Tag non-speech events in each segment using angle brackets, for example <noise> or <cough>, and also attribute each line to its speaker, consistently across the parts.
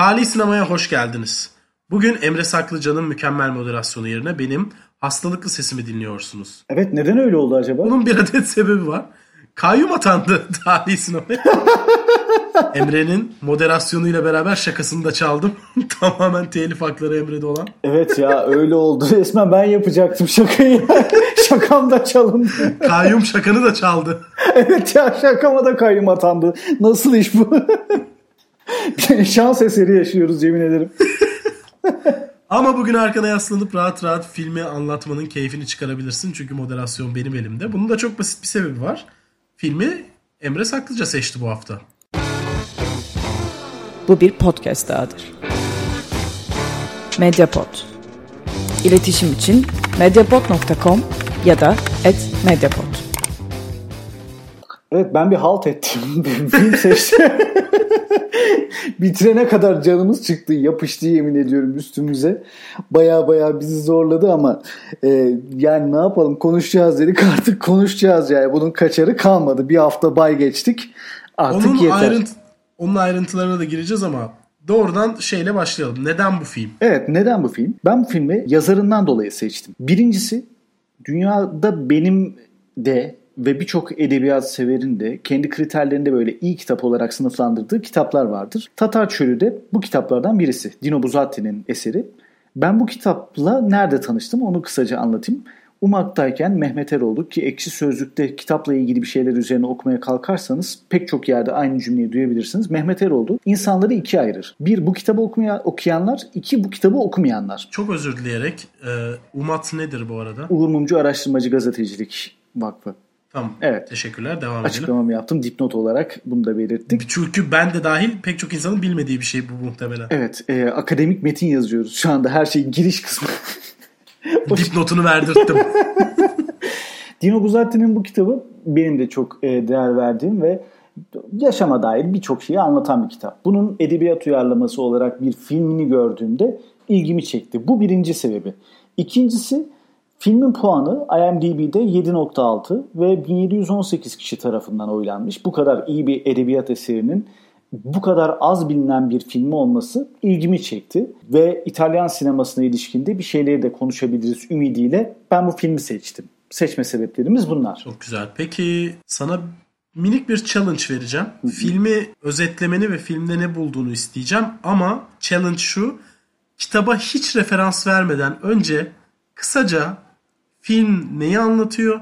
Speaker 1: Tali Sinema'ya hoş geldiniz. Bugün Emre Saklıcan'ın mükemmel moderasyonu yerine benim hastalıklı sesimi dinliyorsunuz.
Speaker 2: Evet neden öyle oldu acaba?
Speaker 1: Bunun bir adet sebebi var. Kayyum atandı <laughs> Tali Sinema'ya. <laughs> Emre'nin moderasyonuyla beraber şakasını da çaldım. <laughs> Tamamen telif hakları Emre'de olan.
Speaker 2: Evet ya öyle oldu. Resmen ben yapacaktım şakayı. Şakam da çalındı.
Speaker 1: Kayyum şakanı da çaldı.
Speaker 2: evet ya şakama da kayyum atandı. Nasıl iş bu? <laughs> Şans eseri yaşıyoruz yemin ederim. <laughs>
Speaker 1: Ama bugün arkana yaslanıp rahat rahat filmi anlatmanın keyfini çıkarabilirsin. Çünkü moderasyon benim elimde. Bunun da çok basit bir sebebi var. Filmi Emre Saklıca seçti bu hafta.
Speaker 3: Bu bir podcast dahadır. Mediapod. İletişim için mediapod.com ya da @mediapod.
Speaker 2: Evet ben bir halt ettim. <laughs> Film seçtim. <laughs> Bitirene kadar canımız çıktı. Yapıştı yemin ediyorum üstümüze. Baya baya bizi zorladı ama e, yani ne yapalım konuşacağız dedik <laughs> artık konuşacağız yani. Bunun kaçarı kalmadı. Bir hafta bay geçtik. Artık
Speaker 1: onun
Speaker 2: yeter.
Speaker 1: Ayrınt onun ayrıntılarına da gireceğiz ama doğrudan şeyle başlayalım. Neden bu film?
Speaker 2: Evet neden bu film? Ben bu filmi yazarından dolayı seçtim. Birincisi dünyada benim de ve birçok edebiyat severin de kendi kriterlerinde böyle iyi kitap olarak sınıflandırdığı kitaplar vardır. Tatar Çölü de bu kitaplardan birisi. Dino Buzzatti'nin eseri. Ben bu kitapla nerede tanıştım onu kısaca anlatayım. Umak'tayken Mehmet Eroğlu ki ekşi sözlükte kitapla ilgili bir şeyler üzerine okumaya kalkarsanız pek çok yerde aynı cümleyi duyabilirsiniz. Mehmet Eroğlu insanları ikiye ayırır. Bir bu kitabı okumaya, okuyanlar, iki bu kitabı okumayanlar.
Speaker 1: Çok özür dileyerek e, UMAT nedir bu arada?
Speaker 2: Uğur Mumcu Araştırmacı Gazetecilik Vakfı.
Speaker 1: Tamam.
Speaker 2: Evet.
Speaker 1: Teşekkürler. Devam edelim.
Speaker 2: Açıklamamı yaptım. Dipnot olarak bunu da belirttik.
Speaker 1: Çünkü ben de dahil pek çok insanın bilmediği bir şey bu muhtemelen.
Speaker 2: Evet. E, akademik metin yazıyoruz. Şu anda her şeyin giriş kısmı. <laughs>
Speaker 1: Dipnotunu verdirttim. <laughs>
Speaker 2: Dino Buzzatti'nin bu kitabı benim de çok e, değer verdiğim ve yaşama dair birçok şeyi anlatan bir kitap. Bunun edebiyat uyarlaması olarak bir filmini gördüğümde ilgimi çekti. Bu birinci sebebi. İkincisi filmin puanı IMDb'de 7.6 ve 1718 kişi tarafından oylanmış. Bu kadar iyi bir edebiyat eserinin bu kadar az bilinen bir filmi olması ilgimi çekti. Ve İtalyan sinemasına ilişkinde bir şeyleri de konuşabiliriz ümidiyle ben bu filmi seçtim. Seçme sebeplerimiz bunlar.
Speaker 1: Çok güzel. Peki sana minik bir challenge vereceğim. Hı-hı. Filmi özetlemeni ve filmde ne bulduğunu isteyeceğim ama challenge şu. Kitaba hiç referans vermeden önce kısaca film neyi anlatıyor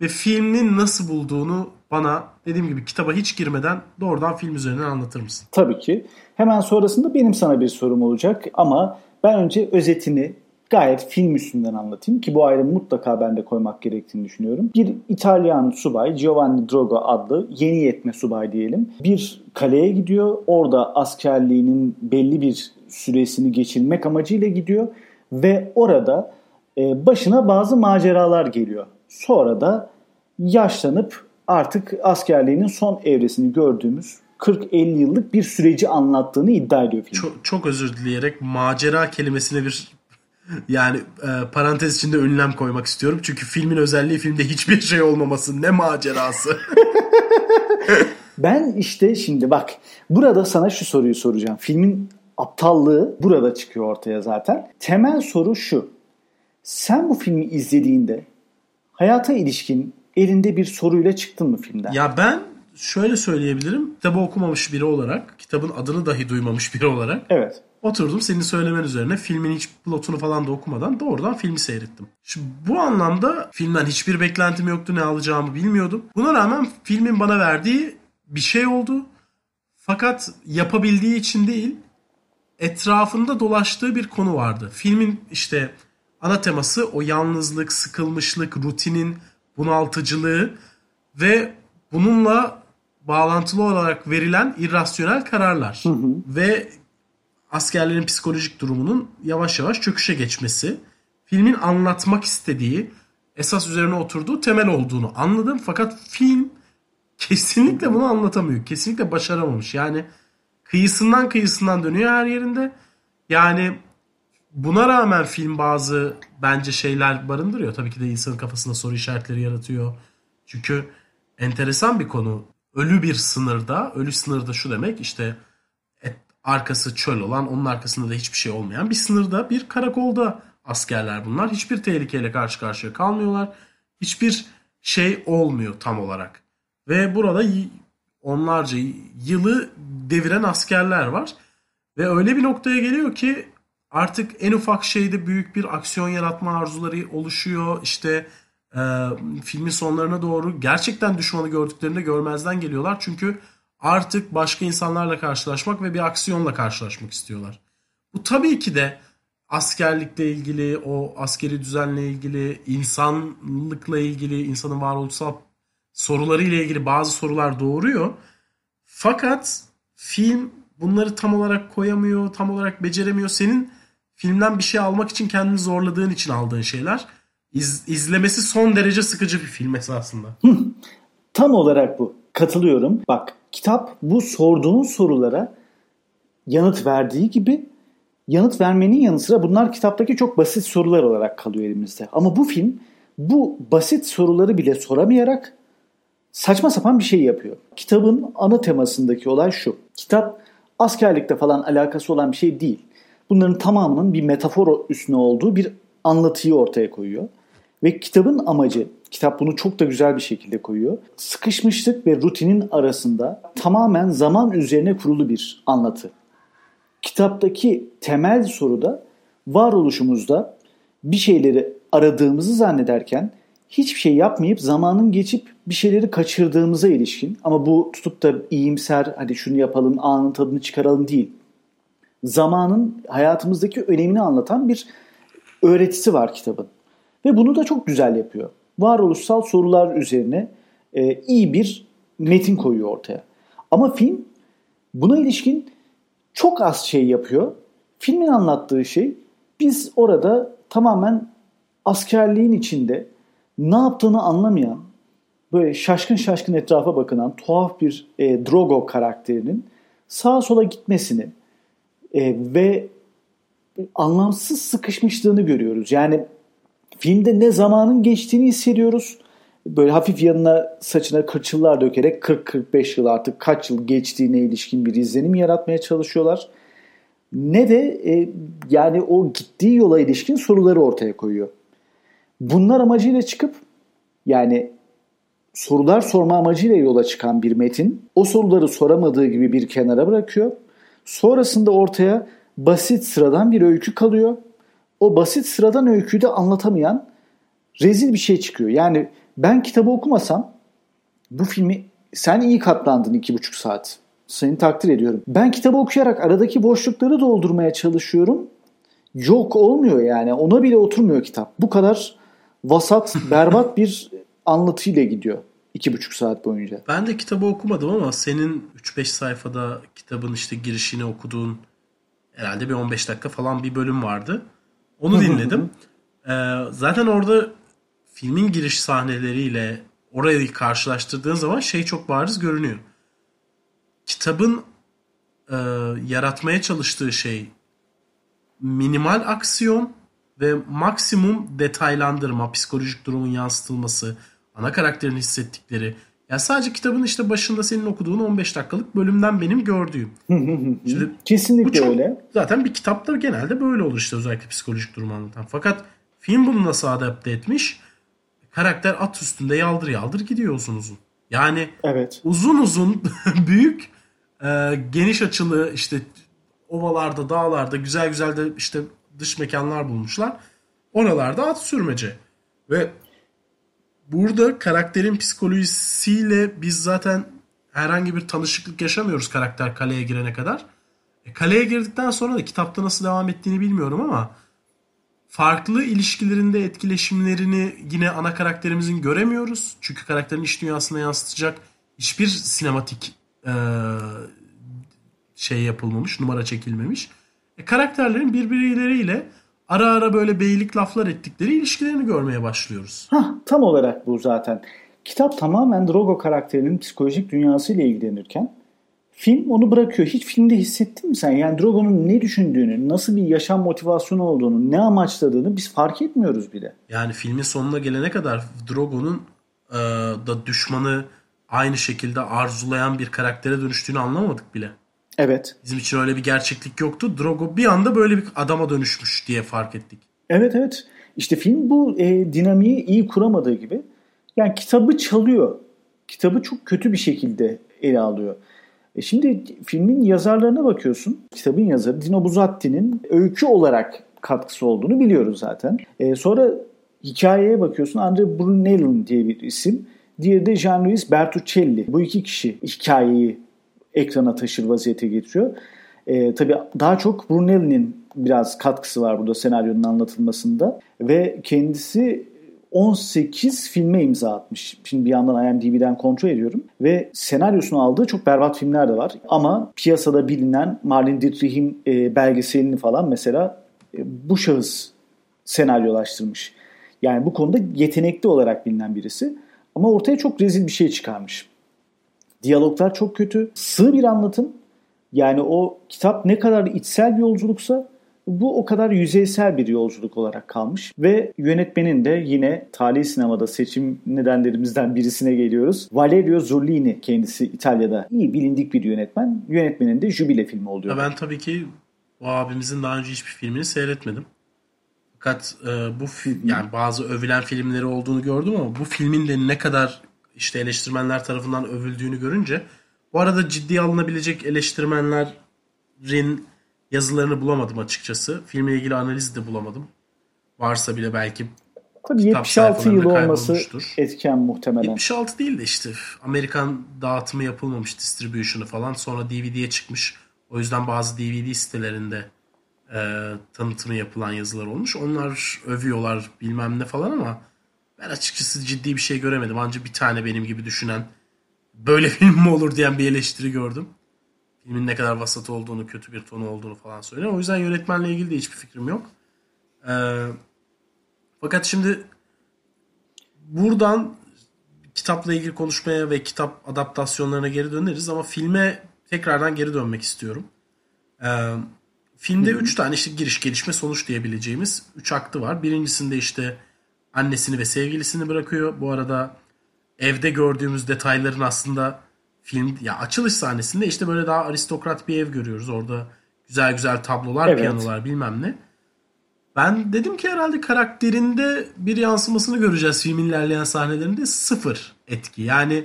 Speaker 1: ve filmin nasıl bulduğunu bana dediğim gibi kitaba hiç girmeden doğrudan film üzerinden anlatır mısın?
Speaker 2: Tabii ki. Hemen sonrasında benim sana bir sorum olacak ama ben önce özetini gayet film üstünden anlatayım ki bu ayrımı mutlaka ben de koymak gerektiğini düşünüyorum. Bir İtalyan subay Giovanni Drogo adlı yeni yetme subay diyelim. Bir kaleye gidiyor. Orada askerliğinin belli bir süresini geçirmek amacıyla gidiyor ve orada başına bazı maceralar geliyor. Sonra da yaşlanıp artık askerliğinin son evresini gördüğümüz 40-50 yıllık bir süreci anlattığını iddia ediyor film.
Speaker 1: Çok, çok özür dileyerek macera kelimesine bir yani e, parantez içinde ünlem koymak istiyorum. Çünkü filmin özelliği filmde hiçbir şey olmaması. Ne macerası. <laughs>
Speaker 2: ben işte şimdi bak burada sana şu soruyu soracağım. Filmin aptallığı burada çıkıyor ortaya zaten. Temel soru şu. Sen bu filmi izlediğinde hayata ilişkin elinde bir soruyla çıktın mı filmden?
Speaker 1: Ya ben şöyle söyleyebilirim. Kitabı okumamış biri olarak, kitabın adını dahi duymamış biri olarak.
Speaker 2: Evet.
Speaker 1: Oturdum senin söylemen üzerine filmin hiç plotunu falan da okumadan doğrudan filmi seyrettim. Şu, bu anlamda filmden hiçbir beklentim yoktu ne alacağımı bilmiyordum. Buna rağmen filmin bana verdiği bir şey oldu. Fakat yapabildiği için değil etrafında dolaştığı bir konu vardı. Filmin işte ana teması o yalnızlık, sıkılmışlık, rutinin bunaltıcılığı ve bununla bağlantılı olarak verilen irrasyonel kararlar. Hı hı. Ve askerlerin psikolojik durumunun yavaş yavaş çöküşe geçmesi. Filmin anlatmak istediği, esas üzerine oturduğu temel olduğunu anladım. Fakat film kesinlikle bunu anlatamıyor. Kesinlikle başaramamış. Yani kıyısından kıyısından dönüyor her yerinde. Yani buna rağmen film bazı bence şeyler barındırıyor. Tabii ki de insanın kafasında soru işaretleri yaratıyor. Çünkü enteresan bir konu. Ölü bir sınırda, ölü sınırda şu demek işte et, arkası çöl olan, onun arkasında da hiçbir şey olmayan bir sınırda bir karakolda askerler bunlar. Hiçbir tehlikeyle karşı karşıya kalmıyorlar. Hiçbir şey olmuyor tam olarak. Ve burada onlarca yılı deviren askerler var. Ve öyle bir noktaya geliyor ki artık en ufak şeyde büyük bir aksiyon yaratma arzuları oluşuyor. İşte e, filmin sonlarına doğru gerçekten düşmanı gördüklerinde görmezden geliyorlar. Çünkü artık başka insanlarla karşılaşmak ve bir aksiyonla karşılaşmak istiyorlar. Bu tabii ki de askerlikle ilgili, o askeri düzenle ilgili, insanlıkla ilgili, insanın varoluşsal sorularıyla ilgili bazı sorular doğuruyor. Fakat film bunları tam olarak koyamıyor, tam olarak beceremiyor. Senin filmden bir şey almak için kendini zorladığın için aldığın şeyler. İz, izlemesi son derece sıkıcı bir film esasında.
Speaker 2: Tam olarak bu. Katılıyorum. Bak kitap bu sorduğun sorulara yanıt verdiği gibi yanıt vermenin yanı sıra bunlar kitaptaki çok basit sorular olarak kalıyor elimizde. Ama bu film bu basit soruları bile soramayarak saçma sapan bir şey yapıyor. Kitabın ana temasındaki olay şu. Kitap askerlikte falan alakası olan bir şey değil. Bunların tamamının bir metafor üstüne olduğu bir anlatıyı ortaya koyuyor. Ve kitabın amacı, kitap bunu çok da güzel bir şekilde koyuyor. Sıkışmışlık ve rutinin arasında tamamen zaman üzerine kurulu bir anlatı. Kitaptaki temel soru da varoluşumuzda bir şeyleri aradığımızı zannederken hiçbir şey yapmayıp zamanın geçip bir şeyleri kaçırdığımıza ilişkin ama bu tutup da iyimser hadi şunu yapalım anın tadını çıkaralım değil. Zamanın hayatımızdaki önemini anlatan bir öğretisi var kitabın. Ve bunu da çok güzel yapıyor. Varoluşsal sorular üzerine e, iyi bir metin koyuyor ortaya. Ama film buna ilişkin çok az şey yapıyor. Filmin anlattığı şey biz orada tamamen askerliğin içinde ne yaptığını anlamayan, böyle şaşkın şaşkın etrafa bakınan tuhaf bir e, Drogo karakterinin sağa sola gitmesini e, ve anlamsız sıkışmışlığını görüyoruz. Yani filmde ne zamanın geçtiğini hissediyoruz. Böyle hafif yanına saçına kırçıllar dökerek 40-45 yıl artık kaç yıl geçtiğine ilişkin bir izlenim yaratmaya çalışıyorlar. Ne de e, yani o gittiği yola ilişkin soruları ortaya koyuyor. Bunlar amacıyla çıkıp yani sorular sorma amacıyla yola çıkan bir metin o soruları soramadığı gibi bir kenara bırakıyor. Sonrasında ortaya basit sıradan bir öykü kalıyor. O basit sıradan öyküyü de anlatamayan rezil bir şey çıkıyor. Yani ben kitabı okumasam bu filmi sen iyi katlandın iki buçuk saat. Seni takdir ediyorum. Ben kitabı okuyarak aradaki boşlukları doldurmaya çalışıyorum. Yok olmuyor yani. Ona bile oturmuyor kitap. Bu kadar vasat, <laughs> berbat bir anlatıyla gidiyor. İki buçuk saat boyunca.
Speaker 1: Ben de kitabı okumadım ama senin 3-5 sayfada kitabın işte girişini okuduğun herhalde bir 15 dakika falan bir bölüm vardı. Onu dinledim. ee, zaten orada filmin giriş sahneleriyle orayı karşılaştırdığın zaman şey çok bariz görünüyor. Kitabın e, yaratmaya çalıştığı şey minimal aksiyon ve maksimum detaylandırma, psikolojik durumun yansıtılması, ana karakterin hissettikleri. Ya sadece kitabın işte başında senin okuduğun 15 dakikalık bölümden benim gördüğüm.
Speaker 2: Şimdi Kesinlikle çok, öyle.
Speaker 1: Zaten bir kitapta genelde böyle olur işte özellikle psikolojik durumu anlatan. Fakat film bunu nasıl adapte etmiş? Karakter at üstünde yaldır yaldır gidiyor uzun uzun. Yani
Speaker 2: evet.
Speaker 1: uzun uzun <laughs> büyük e, geniş açılı işte ovalarda, dağlarda güzel güzel de işte dış mekanlar bulmuşlar. Oralarda at sürmece. Ve burada karakterin psikolojisiyle biz zaten herhangi bir tanışıklık yaşamıyoruz karakter kaleye girene kadar. E, kaleye girdikten sonra da kitapta nasıl devam ettiğini bilmiyorum ama farklı ilişkilerinde etkileşimlerini yine ana karakterimizin göremiyoruz. Çünkü karakterin iş dünyasına yansıtacak hiçbir sinematik e, şey yapılmamış, numara çekilmemiş. E, karakterlerin birbirleriyle ara ara böyle beylik laflar ettikleri ilişkilerini görmeye başlıyoruz.
Speaker 2: Hah, tam olarak bu zaten. Kitap tamamen Drogo karakterinin psikolojik dünyasıyla ilgilenirken film onu bırakıyor. Hiç filmde hissettin mi sen? Yani Drogo'nun ne düşündüğünü, nasıl bir yaşam motivasyonu olduğunu, ne amaçladığını biz fark etmiyoruz bile.
Speaker 1: Yani filmin sonuna gelene kadar Drogo'nun e, da düşmanı aynı şekilde arzulayan bir karaktere dönüştüğünü anlamadık bile.
Speaker 2: Evet.
Speaker 1: Bizim için öyle bir gerçeklik yoktu. Drogo bir anda böyle bir adama dönüşmüş diye fark ettik.
Speaker 2: Evet evet. İşte film bu e, dinamiği iyi kuramadığı gibi yani kitabı çalıyor. Kitabı çok kötü bir şekilde ele alıyor. E şimdi filmin yazarlarına bakıyorsun. Kitabın yazarı Dino Buzzatti'nin öykü olarak katkısı olduğunu biliyoruz zaten. E, sonra hikayeye bakıyorsun. Andre Brunell'in diye bir isim. Diğeri de Jean-Louis Bertuccelli. Bu iki kişi hikayeyi ekrana taşır vaziyete getiriyor. E, tabii daha çok Brunelli'nin biraz katkısı var burada senaryonun anlatılmasında. Ve kendisi 18 filme imza atmış. Şimdi bir yandan IMDb'den kontrol ediyorum. Ve senaryosunu aldığı çok berbat filmler de var. Ama piyasada bilinen Marlene Dietrich'in e, belgeselini falan mesela e, bu şahıs senaryolaştırmış. Yani bu konuda yetenekli olarak bilinen birisi. Ama ortaya çok rezil bir şey çıkarmış. Diyaloglar çok kötü. Sığ bir anlatım. Yani o kitap ne kadar içsel bir yolculuksa bu o kadar yüzeysel bir yolculuk olarak kalmış ve yönetmenin de yine tarihi sinemada seçim nedenlerimizden birisine geliyoruz. Valerio Zurlini kendisi İtalya'da iyi bilindik bir yönetmen. Yönetmenin de Jubile filmi oluyor.
Speaker 1: Ben tabii ki o abimizin daha önce hiçbir filmini seyretmedim. Fakat e, bu yani bazı övülen filmleri olduğunu gördüm ama bu filmin de ne kadar işte eleştirmenler tarafından övüldüğünü görünce bu arada ciddiye alınabilecek eleştirmenlerin yazılarını bulamadım açıkçası. Filmle ilgili analiz de bulamadım. Varsa bile belki
Speaker 2: Tabii 76 yıl olması etken muhtemelen.
Speaker 1: 76 değil de işte Amerikan dağıtımı yapılmamış distribution'ı falan sonra DVD'ye çıkmış. O yüzden bazı DVD sitelerinde e, tanıtımı yapılan yazılar olmuş. Onlar övüyorlar bilmem ne falan ama ben açıkçası ciddi bir şey göremedim. Ancak bir tane benim gibi düşünen böyle <laughs> film mi olur diyen bir eleştiri gördüm. Filmin ne kadar vasat olduğunu, kötü bir tonu olduğunu falan söylüyor. O yüzden yönetmenle ilgili de hiçbir fikrim yok. Ee, fakat şimdi buradan kitapla ilgili konuşmaya ve kitap adaptasyonlarına geri döneriz ama filme tekrardan geri dönmek istiyorum. Ee, filmde 3 tane işte giriş, gelişme, sonuç diyebileceğimiz 3 aktı var. Birincisinde işte annesini ve sevgilisini bırakıyor. Bu arada evde gördüğümüz detayların aslında film ya açılış sahnesinde işte böyle daha aristokrat bir ev görüyoruz. Orada güzel güzel tablolar, evet. piyanolar bilmem ne. Ben dedim ki herhalde karakterinde bir yansımasını göreceğiz filmin ilerleyen sahnelerinde. Sıfır etki. Yani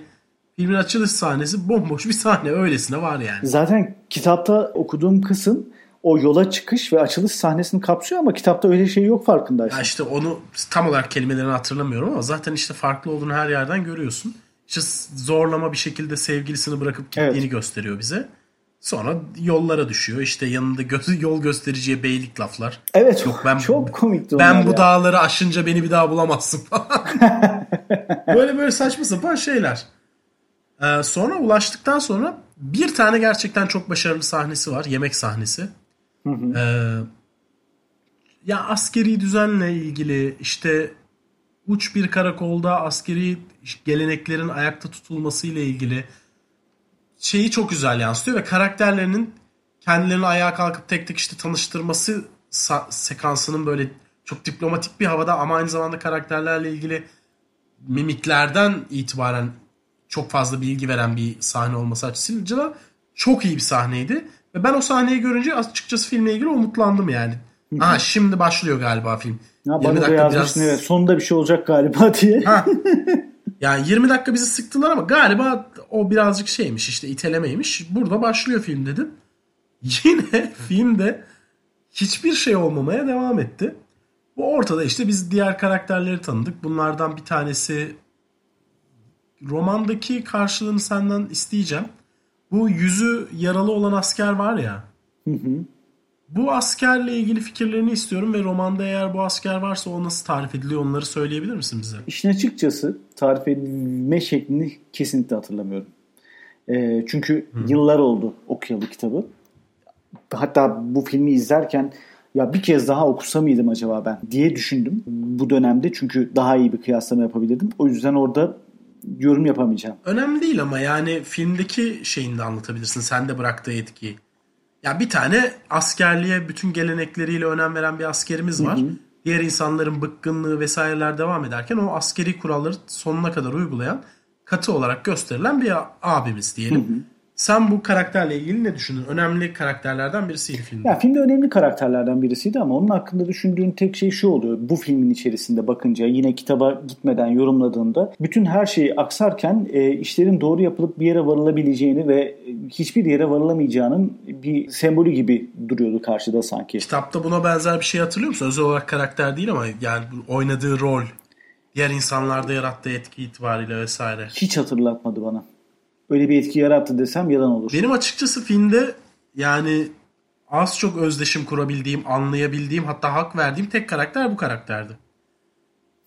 Speaker 1: filmin açılış sahnesi bomboş bir sahne. Öylesine var yani.
Speaker 2: Zaten kitapta okuduğum kısım o yola çıkış ve açılış sahnesini kapsıyor ama kitapta öyle şey yok farkındaysan.
Speaker 1: Ya işte onu tam olarak kelimelerini hatırlamıyorum ama zaten işte farklı olduğunu her yerden görüyorsun. İşte zorlama bir şekilde sevgilisini bırakıp gittiğini evet. gösteriyor bize. Sonra yollara düşüyor. İşte yanında gö- <laughs> yol göstericiye beylik laflar.
Speaker 2: Evet Yok, ben, çok komikti
Speaker 1: Ben bu ya. dağları aşınca beni bir daha bulamazsın falan. <laughs> böyle böyle saçma sapan şeyler. Ee, sonra ulaştıktan sonra bir tane gerçekten çok başarılı sahnesi var. Yemek sahnesi. Hı hı. Ee, ya askeri düzenle ilgili işte uç bir karakolda askeri geleneklerin ayakta tutulması ile ilgili şeyi çok güzel yansıtıyor ve karakterlerinin kendilerini ayağa kalkıp tek tek işte tanıştırması sekansının böyle çok diplomatik bir havada ama aynı zamanda karakterlerle ilgili mimiklerden itibaren çok fazla bilgi veren bir sahne olması açısıyla çok iyi bir sahneydi. Ve ben o sahneyi görünce açıkçası filmle ilgili umutlandım yani. Aha şimdi başlıyor galiba film.
Speaker 2: Ya bana da yazmışsın biraz... evet sonunda bir şey olacak galiba <laughs> diye. Ha.
Speaker 1: Yani 20 dakika bizi sıktılar ama galiba o birazcık şeymiş işte itelemeymiş. Burada başlıyor film dedim. <laughs> Yine filmde hiçbir şey olmamaya devam etti. Bu ortada işte biz diğer karakterleri tanıdık. Bunlardan bir tanesi romandaki karşılığını senden isteyeceğim. Bu yüzü yaralı olan asker var ya. Hı hı. Bu askerle ilgili fikirlerini istiyorum ve romanda eğer bu asker varsa o nasıl tarif ediliyor onları söyleyebilir misin bize?
Speaker 2: İşin açıkçası tarif edilme şeklini kesinlikle hatırlamıyorum. E, çünkü Hı. yıllar oldu okuyalı kitabı. Hatta bu filmi izlerken ya bir kez daha okusa mıydım acaba ben diye düşündüm bu dönemde. Çünkü daha iyi bir kıyaslama yapabilirdim. O yüzden orada yorum yapamayacağım.
Speaker 1: Önemli değil ama yani filmdeki şeyini de anlatabilirsin. Sen de bıraktığı etkiyi. Ya bir tane askerliğe bütün gelenekleriyle önem veren bir askerimiz var. Hı hı. Diğer insanların bıkkınlığı vesaireler devam ederken o askeri kuralları sonuna kadar uygulayan katı olarak gösterilen bir abimiz diyelim. Hı hı. Sen bu karakterle ilgili ne düşündün? Önemli karakterlerden birisiydi filmde.
Speaker 2: Ya filmde önemli karakterlerden birisiydi ama onun hakkında düşündüğün tek şey şu oluyor. Bu filmin içerisinde bakınca yine kitaba gitmeden yorumladığında bütün her şeyi aksarken e, işlerin doğru yapılıp bir yere varılabileceğini ve hiçbir yere varılamayacağının bir sembolü gibi duruyordu karşıda sanki.
Speaker 1: Kitapta buna benzer bir şey hatırlıyor musun? Özel olarak karakter değil ama yani oynadığı rol, diğer insanlarda yarattığı etki itibariyle vesaire.
Speaker 2: Hiç hatırlatmadı bana öyle bir etki yarattı desem yalan olur.
Speaker 1: Benim açıkçası filmde yani az çok özdeşim kurabildiğim, anlayabildiğim hatta hak verdiğim tek karakter bu karakterdi.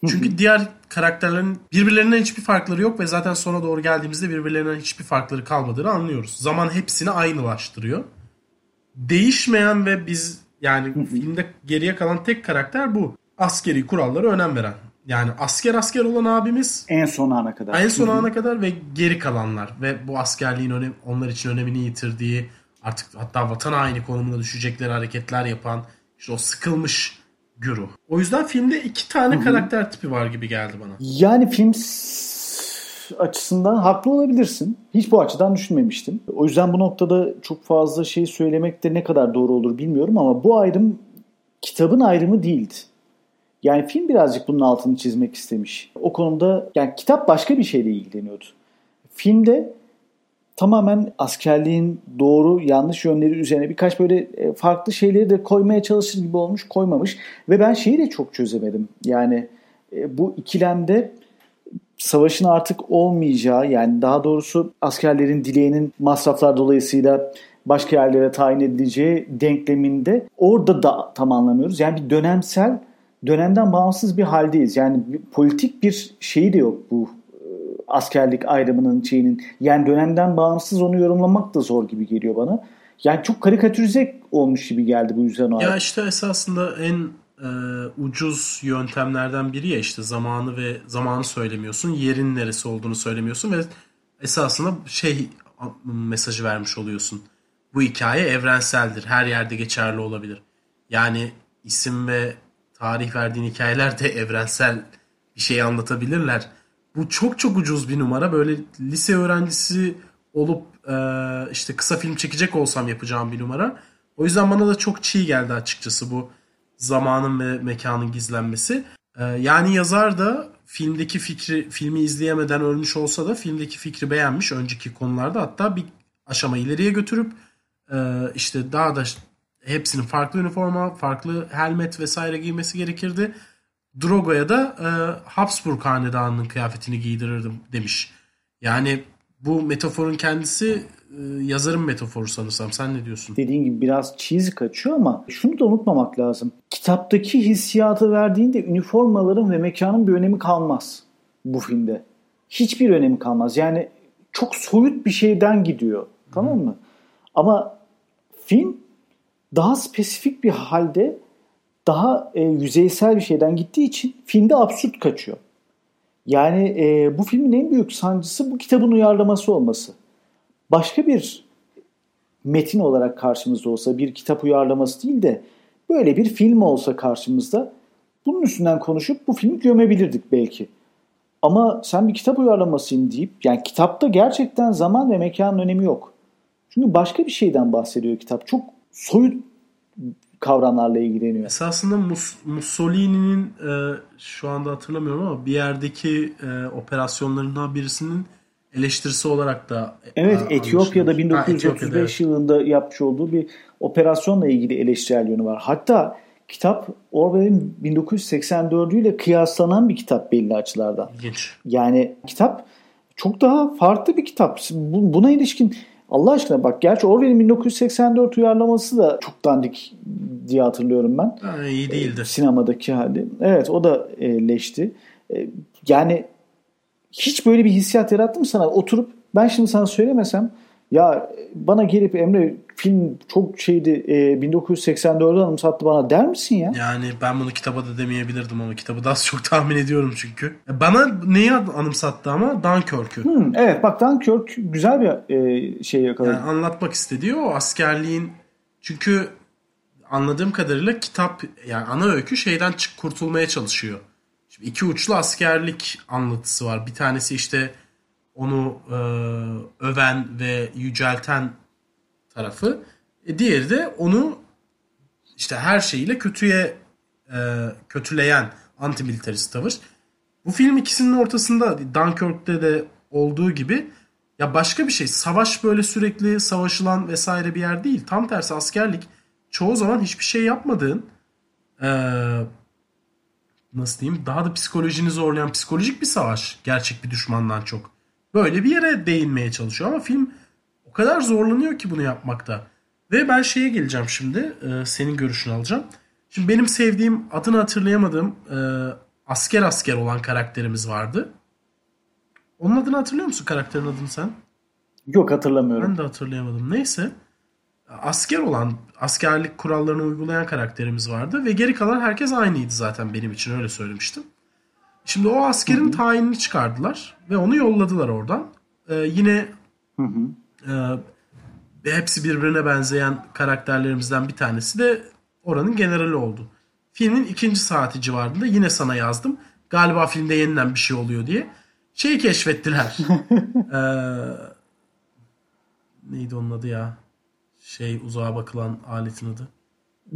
Speaker 1: Çünkü diğer karakterlerin birbirlerinden hiçbir farkları yok ve zaten sona doğru geldiğimizde birbirlerinden hiçbir farkları kalmadığını anlıyoruz. Zaman hepsini aynılaştırıyor. Değişmeyen ve biz yani filmde geriye kalan tek karakter bu. Askeri kurallara önem veren. Yani asker asker olan abimiz
Speaker 2: en son ana kadar.
Speaker 1: En son ana kadar ve geri kalanlar ve bu askerliğin önem, onlar için önemini yitirdiği artık hatta vatan haini konumuna düşecekleri hareketler yapan işte o sıkılmış güruh. O yüzden filmde iki tane Hı-hı. karakter tipi var gibi geldi bana.
Speaker 2: Yani film açısından haklı olabilirsin. Hiç bu açıdan düşünmemiştim. O yüzden bu noktada çok fazla şey söylemek de ne kadar doğru olur bilmiyorum ama bu ayrım kitabın ayrımı değildi. Yani film birazcık bunun altını çizmek istemiş. O konuda yani kitap başka bir şeyle ilgileniyordu. Filmde tamamen askerliğin doğru yanlış yönleri üzerine birkaç böyle e, farklı şeyleri de koymaya çalışır gibi olmuş koymamış. Ve ben şeyi de çok çözemedim. Yani e, bu ikilemde savaşın artık olmayacağı yani daha doğrusu askerlerin dileğinin masraflar dolayısıyla başka yerlere tayin edileceği denkleminde orada da tam anlamıyoruz. Yani bir dönemsel dönemden bağımsız bir haldeyiz. Yani politik bir şeyi de yok bu e, askerlik ayrımının şeyinin. Yani dönemden bağımsız onu yorumlamak da zor gibi geliyor bana. Yani çok karikatürize olmuş gibi geldi bu yüzden o.
Speaker 1: Ya işte esasında en e, ucuz yöntemlerden biri ya işte zamanı ve zamanı söylemiyorsun, yerin neresi olduğunu söylemiyorsun ve esasında şey mesajı vermiş oluyorsun. Bu hikaye evrenseldir. Her yerde geçerli olabilir. Yani isim ve tarih verdiğin hikayeler de evrensel bir şey anlatabilirler. Bu çok çok ucuz bir numara. Böyle lise öğrencisi olup e, işte kısa film çekecek olsam yapacağım bir numara. O yüzden bana da çok çiğ geldi açıkçası bu zamanın ve mekanın gizlenmesi. E, yani yazar da filmdeki fikri filmi izleyemeden ölmüş olsa da filmdeki fikri beğenmiş önceki konularda hatta bir aşama ileriye götürüp e, işte daha da hepsinin farklı üniforma, farklı helmet vesaire giymesi gerekirdi. Drogo'ya da e, Habsburg hanedanının kıyafetini giydirirdim demiş. Yani bu metaforun kendisi e, yazarın metaforu sanırsam. Sen ne diyorsun?
Speaker 2: Dediğin gibi biraz cheesy kaçıyor ama şunu da unutmamak lazım. Kitaptaki hissiyatı verdiğinde üniformaların ve mekanın bir önemi kalmaz bu filmde. Hiçbir önemi kalmaz. Yani çok soyut bir şeyden gidiyor. Tamam mı? Ama film daha spesifik bir halde daha e, yüzeysel bir şeyden gittiği için filmde absürt kaçıyor. Yani e, bu filmin en büyük sancısı bu kitabın uyarlaması olması. Başka bir metin olarak karşımızda olsa bir kitap uyarlaması değil de böyle bir film olsa karşımızda bunun üstünden konuşup bu filmi gömebilirdik belki. Ama sen bir kitap uyarlamasıyım deyip yani kitapta gerçekten zaman ve mekanın önemi yok. Çünkü başka bir şeyden bahsediyor kitap. Çok soyut kavramlarla ilgileniyor.
Speaker 1: Esasında Mus- Mussolini'nin e, şu anda hatırlamıyorum ama bir yerdeki e, operasyonlarından birisinin eleştirisi olarak da
Speaker 2: e, Evet Etiyopya'da 1935 ha, yılında yapmış olduğu bir operasyonla ilgili eleştirel yönü var. Hatta kitap Orwell'in 1984 ile kıyaslanan bir kitap belli açılardan.
Speaker 1: İlginç.
Speaker 2: Yani kitap çok daha farklı bir kitap. Buna ilişkin Allah aşkına bak gerçi Orwell'in 1984 uyarlaması da çok dandik diye hatırlıyorum ben.
Speaker 1: Ha, iyi değildi. E,
Speaker 2: sinemadaki hali. Evet o da e, leşti. E, yani hiç böyle bir hissiyat yarattı mı sana? Oturup ben şimdi sana söylemesem ya bana gelip Emre film çok şeydi e, 1984'ü anımsattı bana der misin ya?
Speaker 1: Yani ben bunu kitaba da demeyebilirdim ama kitabı da az çok tahmin ediyorum çünkü. E, bana neyi anımsattı ama Dunkirk'ü.
Speaker 2: Hmm, evet bak Dunkirk güzel bir e, şey yakaladı. Yani
Speaker 1: anlatmak istediği o askerliğin çünkü anladığım kadarıyla kitap yani ana öykü şeyden çık kurtulmaya çalışıyor. Şimdi iki uçlu askerlik anlatısı var. Bir tanesi işte onu e, öven ve yücelten tarafı. E, diğeri de onu işte her şeyiyle kötüye e, kötüleyen antimilitarist tavır. Bu film ikisinin ortasında Dunkirk'te de olduğu gibi ya başka bir şey. Savaş böyle sürekli savaşılan vesaire bir yer değil. Tam tersi askerlik çoğu zaman hiçbir şey yapmadığın e, nasıl diyeyim daha da psikolojini zorlayan psikolojik bir savaş. Gerçek bir düşmandan çok. Böyle bir yere değinmeye çalışıyor ama film kadar zorlanıyor ki bunu yapmakta. Ve ben şeye geleceğim şimdi. E, senin görüşünü alacağım. Şimdi benim sevdiğim adını hatırlayamadığım e, asker asker olan karakterimiz vardı. Onun adını hatırlıyor musun karakterin adını sen?
Speaker 2: Yok hatırlamıyorum.
Speaker 1: Ben de hatırlayamadım. Neyse. Asker olan, askerlik kurallarını uygulayan karakterimiz vardı ve geri kalan herkes aynıydı zaten benim için öyle söylemiştim. Şimdi o askerin hı hı. tayinini çıkardılar ve onu yolladılar oradan. Ee, yine hı hı. E, hepsi birbirine benzeyen karakterlerimizden bir tanesi de oranın generali oldu. Filmin ikinci saati civarında yine sana yazdım. Galiba filmde yeniden bir şey oluyor diye. Şeyi keşfettiler. <laughs> ee, neydi onun adı ya? Şey uzağa bakılan aletin adı.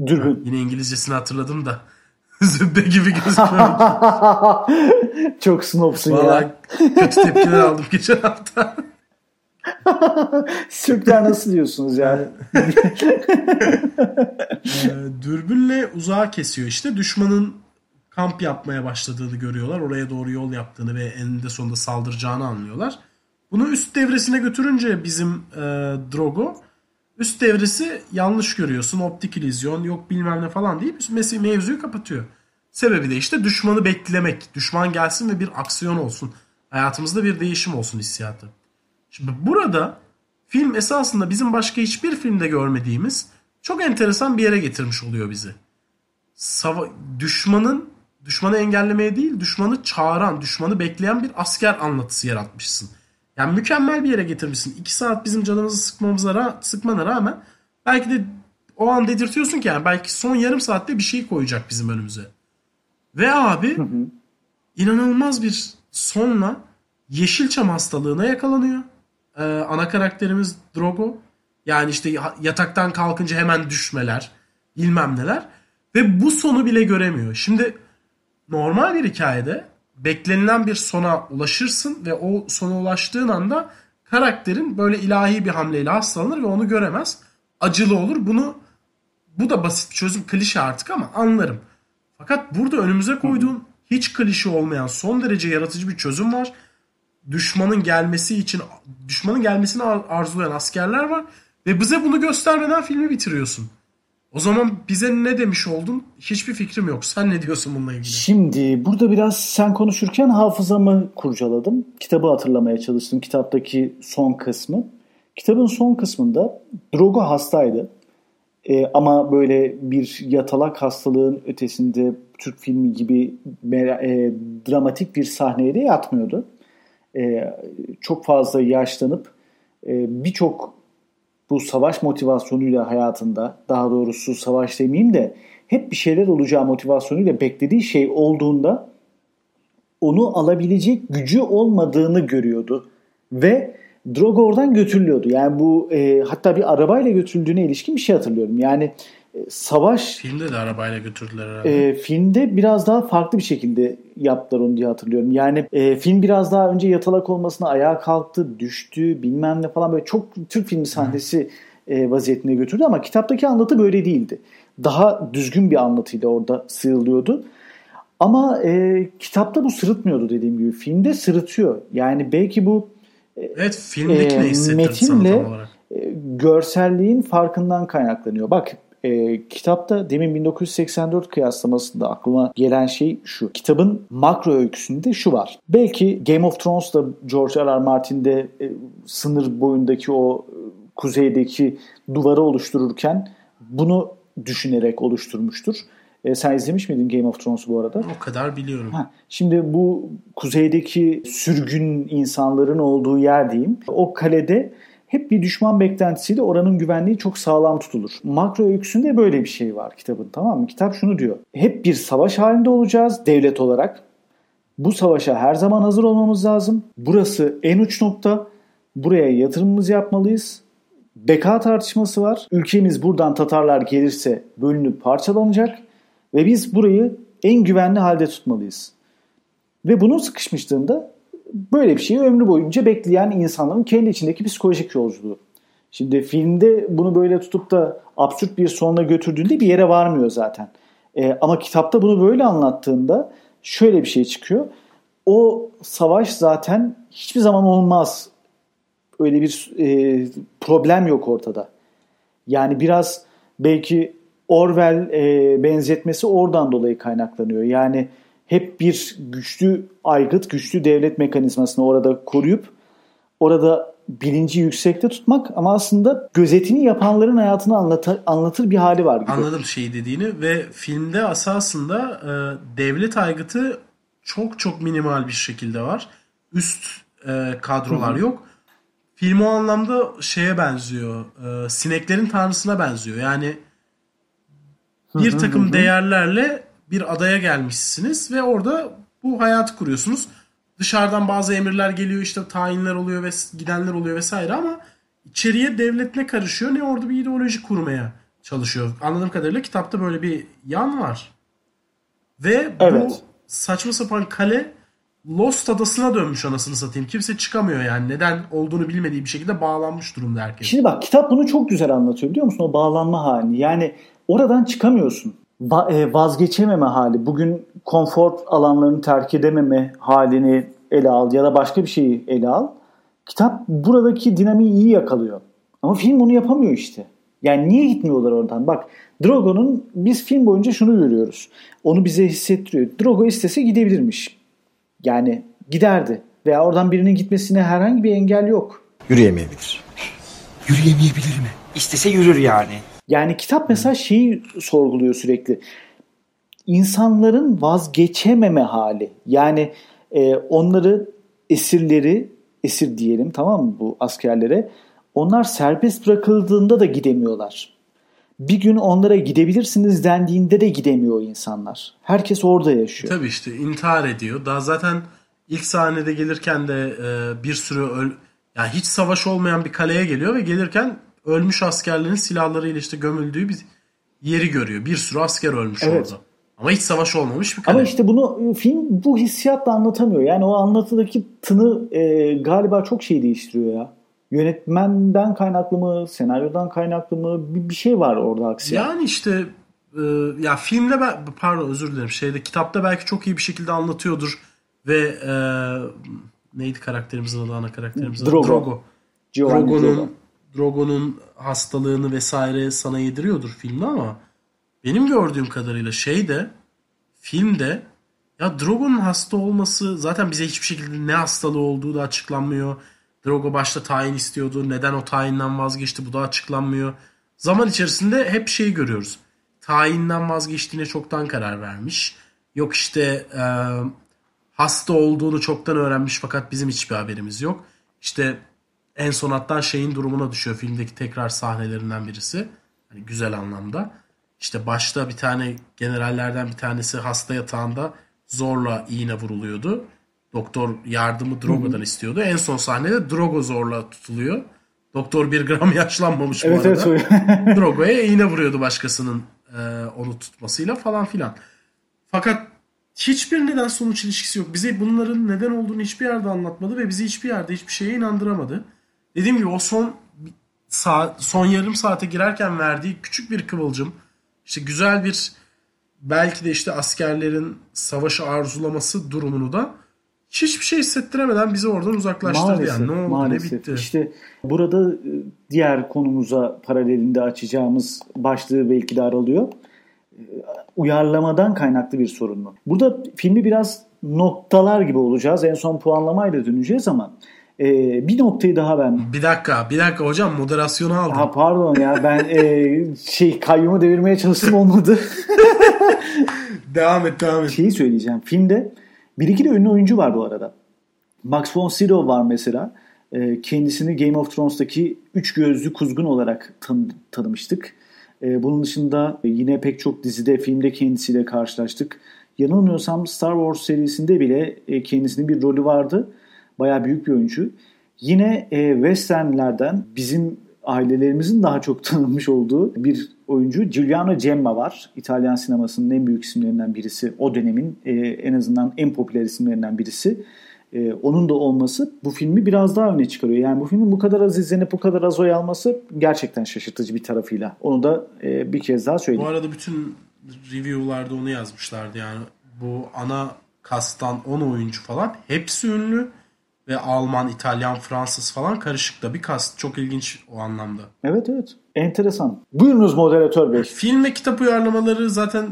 Speaker 2: Dürbün.
Speaker 1: yine İngilizcesini hatırladım da. <laughs> Zübbe gibi gözüküyor. <laughs>
Speaker 2: Çok
Speaker 1: Vallahi ya. kötü tepkiler aldım geçen hafta. <laughs>
Speaker 2: Türkler nasıl diyorsunuz yani?
Speaker 1: ee, dürbünle uzağa kesiyor işte. Düşmanın kamp yapmaya başladığını görüyorlar. Oraya doğru yol yaptığını ve eninde sonunda saldıracağını anlıyorlar. Bunu üst devresine götürünce bizim e, Drogo üst devresi yanlış görüyorsun. Optik illüzyon yok bilmem ne falan deyip mevzuyu kapatıyor. Sebebi de işte düşmanı beklemek. Düşman gelsin ve bir aksiyon olsun. Hayatımızda bir değişim olsun hissiyatı. Şimdi burada film esasında bizim başka hiçbir filmde görmediğimiz çok enteresan bir yere getirmiş oluyor bizi. Sava düşmanın düşmanı engellemeye değil, düşmanı çağıran, düşmanı bekleyen bir asker anlatısı yaratmışsın. Yani mükemmel bir yere getirmişsin. İki saat bizim canımızı sıkmamıza ra- sıkmana rağmen belki de o an dedirtiyorsun ki yani belki son yarım saatte bir şey koyacak bizim önümüze. Ve abi hı hı. inanılmaz bir sonla Yeşilçam hastalığına yakalanıyor. Ee, ana karakterimiz Drogo. Yani işte yataktan kalkınca hemen düşmeler, bilmem neler. Ve bu sonu bile göremiyor. Şimdi normal bir hikayede beklenilen bir sona ulaşırsın ve o sona ulaştığın anda karakterin böyle ilahi bir hamleyle hastalanır ve onu göremez. Acılı olur. Bunu bu da basit bir çözüm klişe artık ama anlarım. Fakat burada önümüze koyduğun hiç klişe olmayan son derece yaratıcı bir çözüm var. Düşmanın gelmesi için düşmanın gelmesini arzulayan askerler var ve bize bunu göstermeden filmi bitiriyorsun. O zaman bize ne demiş oldun? Hiçbir fikrim yok. Sen ne diyorsun bununla ilgili?
Speaker 2: Şimdi burada biraz sen konuşurken hafızamı kurcaladım. Kitabı hatırlamaya çalıştım. Kitaptaki son kısmı. Kitabın son kısmında Drogo hastaydı. Ee, ama böyle bir yatalak hastalığın ötesinde Türk filmi gibi e, dramatik bir sahneye de yatmıyordu. E, çok fazla yaşlanıp e, birçok bu savaş motivasyonuyla hayatında daha doğrusu savaş demeyeyim de hep bir şeyler olacağı motivasyonuyla beklediği şey olduğunda onu alabilecek gücü olmadığını görüyordu. Ve Drogo oradan götürülüyordu. Yani bu e, hatta bir arabayla götürüldüğüne ilişkin bir şey hatırlıyorum. Yani savaş...
Speaker 1: Filmde de arabayla götürdüler herhalde.
Speaker 2: E, filmde biraz daha farklı bir şekilde yaptılar onu diye hatırlıyorum. Yani e, film biraz daha önce yatalak olmasına ayağa kalktı, düştü bilmem ne falan böyle çok Türk filmi sahnesi e, vaziyetine götürdü ama kitaptaki anlatı böyle değildi. Daha düzgün bir anlatıyla orada sıyrılıyordu. Ama e, kitapta bu sırıtmıyordu dediğim gibi. Filmde sırıtıyor. Yani belki bu
Speaker 1: e, Evet filmdeki e, ne metinle,
Speaker 2: e, görselliğin farkından kaynaklanıyor. Bak e, kitapta demin 1984 kıyaslamasında aklıma gelen şey şu. Kitabın makro öyküsünde şu var. Belki Game of Thrones'da George R. R. Martin'de e, sınır boyundaki o e, kuzeydeki duvarı oluştururken bunu düşünerek oluşturmuştur. E, sen izlemiş miydin Game of Thrones'u bu arada?
Speaker 1: O kadar biliyorum. Ha,
Speaker 2: şimdi bu kuzeydeki sürgün insanların olduğu yer diyeyim. O kalede hep bir düşman beklentisiyle oranın güvenliği çok sağlam tutulur. Makro öyküsünde böyle bir şey var kitabın tamam mı? Kitap şunu diyor. Hep bir savaş halinde olacağız devlet olarak. Bu savaşa her zaman hazır olmamız lazım. Burası en uç nokta. Buraya yatırımımızı yapmalıyız. Beka tartışması var. Ülkemiz buradan Tatarlar gelirse bölünüp parçalanacak ve biz burayı en güvenli halde tutmalıyız. Ve bunun sıkışmışlığında böyle bir şeyi ömrü boyunca bekleyen insanların kendi içindeki psikolojik yolculuğu. Şimdi filmde bunu böyle tutup da absürt bir sonuna götürdüğünde bir yere varmıyor zaten. E, ama kitapta bunu böyle anlattığında şöyle bir şey çıkıyor. O savaş zaten hiçbir zaman olmaz. Öyle bir e, problem yok ortada. Yani biraz belki Orwell e, benzetmesi oradan dolayı kaynaklanıyor. Yani hep bir güçlü aygıt, güçlü devlet mekanizmasını orada koruyup orada bilinci yüksekte tutmak ama aslında gözetimi yapanların hayatını anlatır, anlatır bir hali var. Gibi.
Speaker 1: Anladım şeyi dediğini ve filmde asasında e, devlet aygıtı çok çok minimal bir şekilde var. Üst e, kadrolar Hı-hı. yok. Film o anlamda şeye benziyor. E, sineklerin tanrısına benziyor. Yani bir takım Hı-hı. değerlerle bir adaya gelmişsiniz ve orada bu hayatı kuruyorsunuz. Dışarıdan bazı emirler geliyor işte tayinler oluyor ve gidenler oluyor vesaire ama içeriye devlet ne karışıyor ne orada bir ideoloji kurmaya çalışıyor. Anladığım kadarıyla kitapta böyle bir yan var. Ve evet. bu saçma sapan kale Lost adasına dönmüş anasını satayım. Kimse çıkamıyor yani. Neden olduğunu bilmediği bir şekilde bağlanmış durumda herkes.
Speaker 2: Şimdi bak kitap bunu çok güzel anlatıyor biliyor musun? O bağlanma halini. Yani oradan çıkamıyorsun. E, vazgeçememe hali. Bugün konfor alanlarını terk edememe halini ele al ya da başka bir şeyi ele al. Kitap buradaki dinamiği iyi yakalıyor. Ama film onu yapamıyor işte. Yani niye gitmiyorlar oradan? Bak Drogo'nun biz film boyunca şunu görüyoruz. Onu bize hissettiriyor. Drogo istese gidebilirmiş. Yani giderdi. Veya oradan birinin gitmesine herhangi bir engel yok.
Speaker 4: Yürüyemeyebilir. Yürüyemeyebilir mi? İstese yürür yani.
Speaker 2: Yani kitap mesela şeyi sorguluyor sürekli. İnsanların vazgeçememe hali. Yani e, onları esirleri, esir diyelim tamam mı bu askerlere. Onlar serbest bırakıldığında da gidemiyorlar. Bir gün onlara gidebilirsiniz dendiğinde de gidemiyor insanlar. Herkes orada yaşıyor.
Speaker 1: Tabii işte intihar ediyor. Daha zaten ilk sahnede gelirken de e, bir sürü öl yani hiç savaş olmayan bir kaleye geliyor ve gelirken ölmüş askerlerin silahlarıyla işte gömüldüğü bir yeri görüyor. Bir sürü asker ölmüş evet. orada. Ama hiç savaş olmamış bir kale.
Speaker 2: Ama işte bunu e, film bu hissiyatla anlatamıyor. Yani o anlatıdaki tını e, galiba çok şey değiştiriyor ya. Yönetmenden kaynaklı mı, senaryodan kaynaklı mı bir, bir şey var orada aksi.
Speaker 1: Yani işte e, ya filmde ben pardon özür dilerim şeyde kitapta belki çok iyi bir şekilde anlatıyordur ve e, neydi karakterimizin adı ana karakterimizin
Speaker 2: Drogo.
Speaker 1: Drogo. Drogo'nun Drogo'nun hastalığını vesaire sana yediriyordur filmde ama benim gördüğüm kadarıyla şeyde filmde ya Drogo'nun hasta olması zaten bize hiçbir şekilde ne hastalığı olduğu da açıklanmıyor. Drogo başta tayin istiyordu. Neden o tayinden vazgeçti bu da açıklanmıyor. Zaman içerisinde hep şeyi görüyoruz. Tayinden vazgeçtiğine çoktan karar vermiş. Yok işte e, hasta olduğunu çoktan öğrenmiş fakat bizim hiçbir haberimiz yok. İşte en son hatta şeyin durumuna düşüyor filmdeki tekrar sahnelerinden birisi. Hani güzel anlamda. İşte başta bir tane generallerden bir tanesi hasta yatağında zorla iğne vuruluyordu. Doktor yardımı Drogo'dan Hı-hı. istiyordu. En son sahnede Drogo zorla tutuluyor. Doktor bir gram <laughs> yaşlanmamış evet, bu arada. Evet, <laughs> Drogo'ya iğne vuruyordu başkasının e, onu tutmasıyla falan filan. Fakat hiçbir neden sonuç ilişkisi yok. Bize bunların neden olduğunu hiçbir yerde anlatmadı ve bizi hiçbir yerde hiçbir şeye inandıramadı. Dediğim gibi o son saat, son yarım saate girerken verdiği küçük bir kıvılcım işte güzel bir belki de işte askerlerin savaşı arzulaması durumunu da hiçbir şey hissettiremeden bizi oradan uzaklaştırdı maalesef, yani. Ne oldu maalesef. ne bitti.
Speaker 2: İşte burada e, diğer konumuza paralelinde açacağımız başlığı belki de aralıyor. E, uyarlamadan kaynaklı bir sorun mu? Burada filmi biraz noktalar gibi olacağız. En son puanlamayla döneceğiz ama ee, bir noktayı daha ben...
Speaker 1: Bir dakika, bir dakika hocam moderasyonu aldım.
Speaker 2: Ha, pardon ya ben e, şey kayyumu devirmeye çalıştım olmadı. <laughs>
Speaker 1: devam et, devam et.
Speaker 2: Şeyi söyleyeceğim. Filmde bir iki de ünlü oyuncu var bu arada. Max von Sydow var mesela. E, kendisini Game of Thrones'taki üç gözlü kuzgun olarak tan tanımıştık. E, bunun dışında yine pek çok dizide, filmde kendisiyle karşılaştık. Yanılmıyorsam Star Wars serisinde bile e, kendisinin bir rolü vardı. Bayağı büyük bir oyuncu. Yine e, westernlerden bizim ailelerimizin daha çok <laughs> tanınmış olduğu bir oyuncu Giuliano Gemma var. İtalyan sinemasının en büyük isimlerinden birisi. O dönemin e, en azından en popüler isimlerinden birisi. E, onun da olması bu filmi biraz daha öne çıkarıyor. Yani bu filmin bu kadar az izlenip bu kadar az oy alması gerçekten şaşırtıcı bir tarafıyla. Onu da e, bir kez daha söyleyeyim.
Speaker 1: Bu arada bütün review'larda onu yazmışlardı yani. Bu ana kastan 10 oyuncu falan hepsi ünlü ve Alman, İtalyan, Fransız falan karışık da bir kast. Çok ilginç o anlamda.
Speaker 2: Evet evet. Enteresan. Buyurunuz moderatör bey.
Speaker 1: Film ve kitap uyarlamaları zaten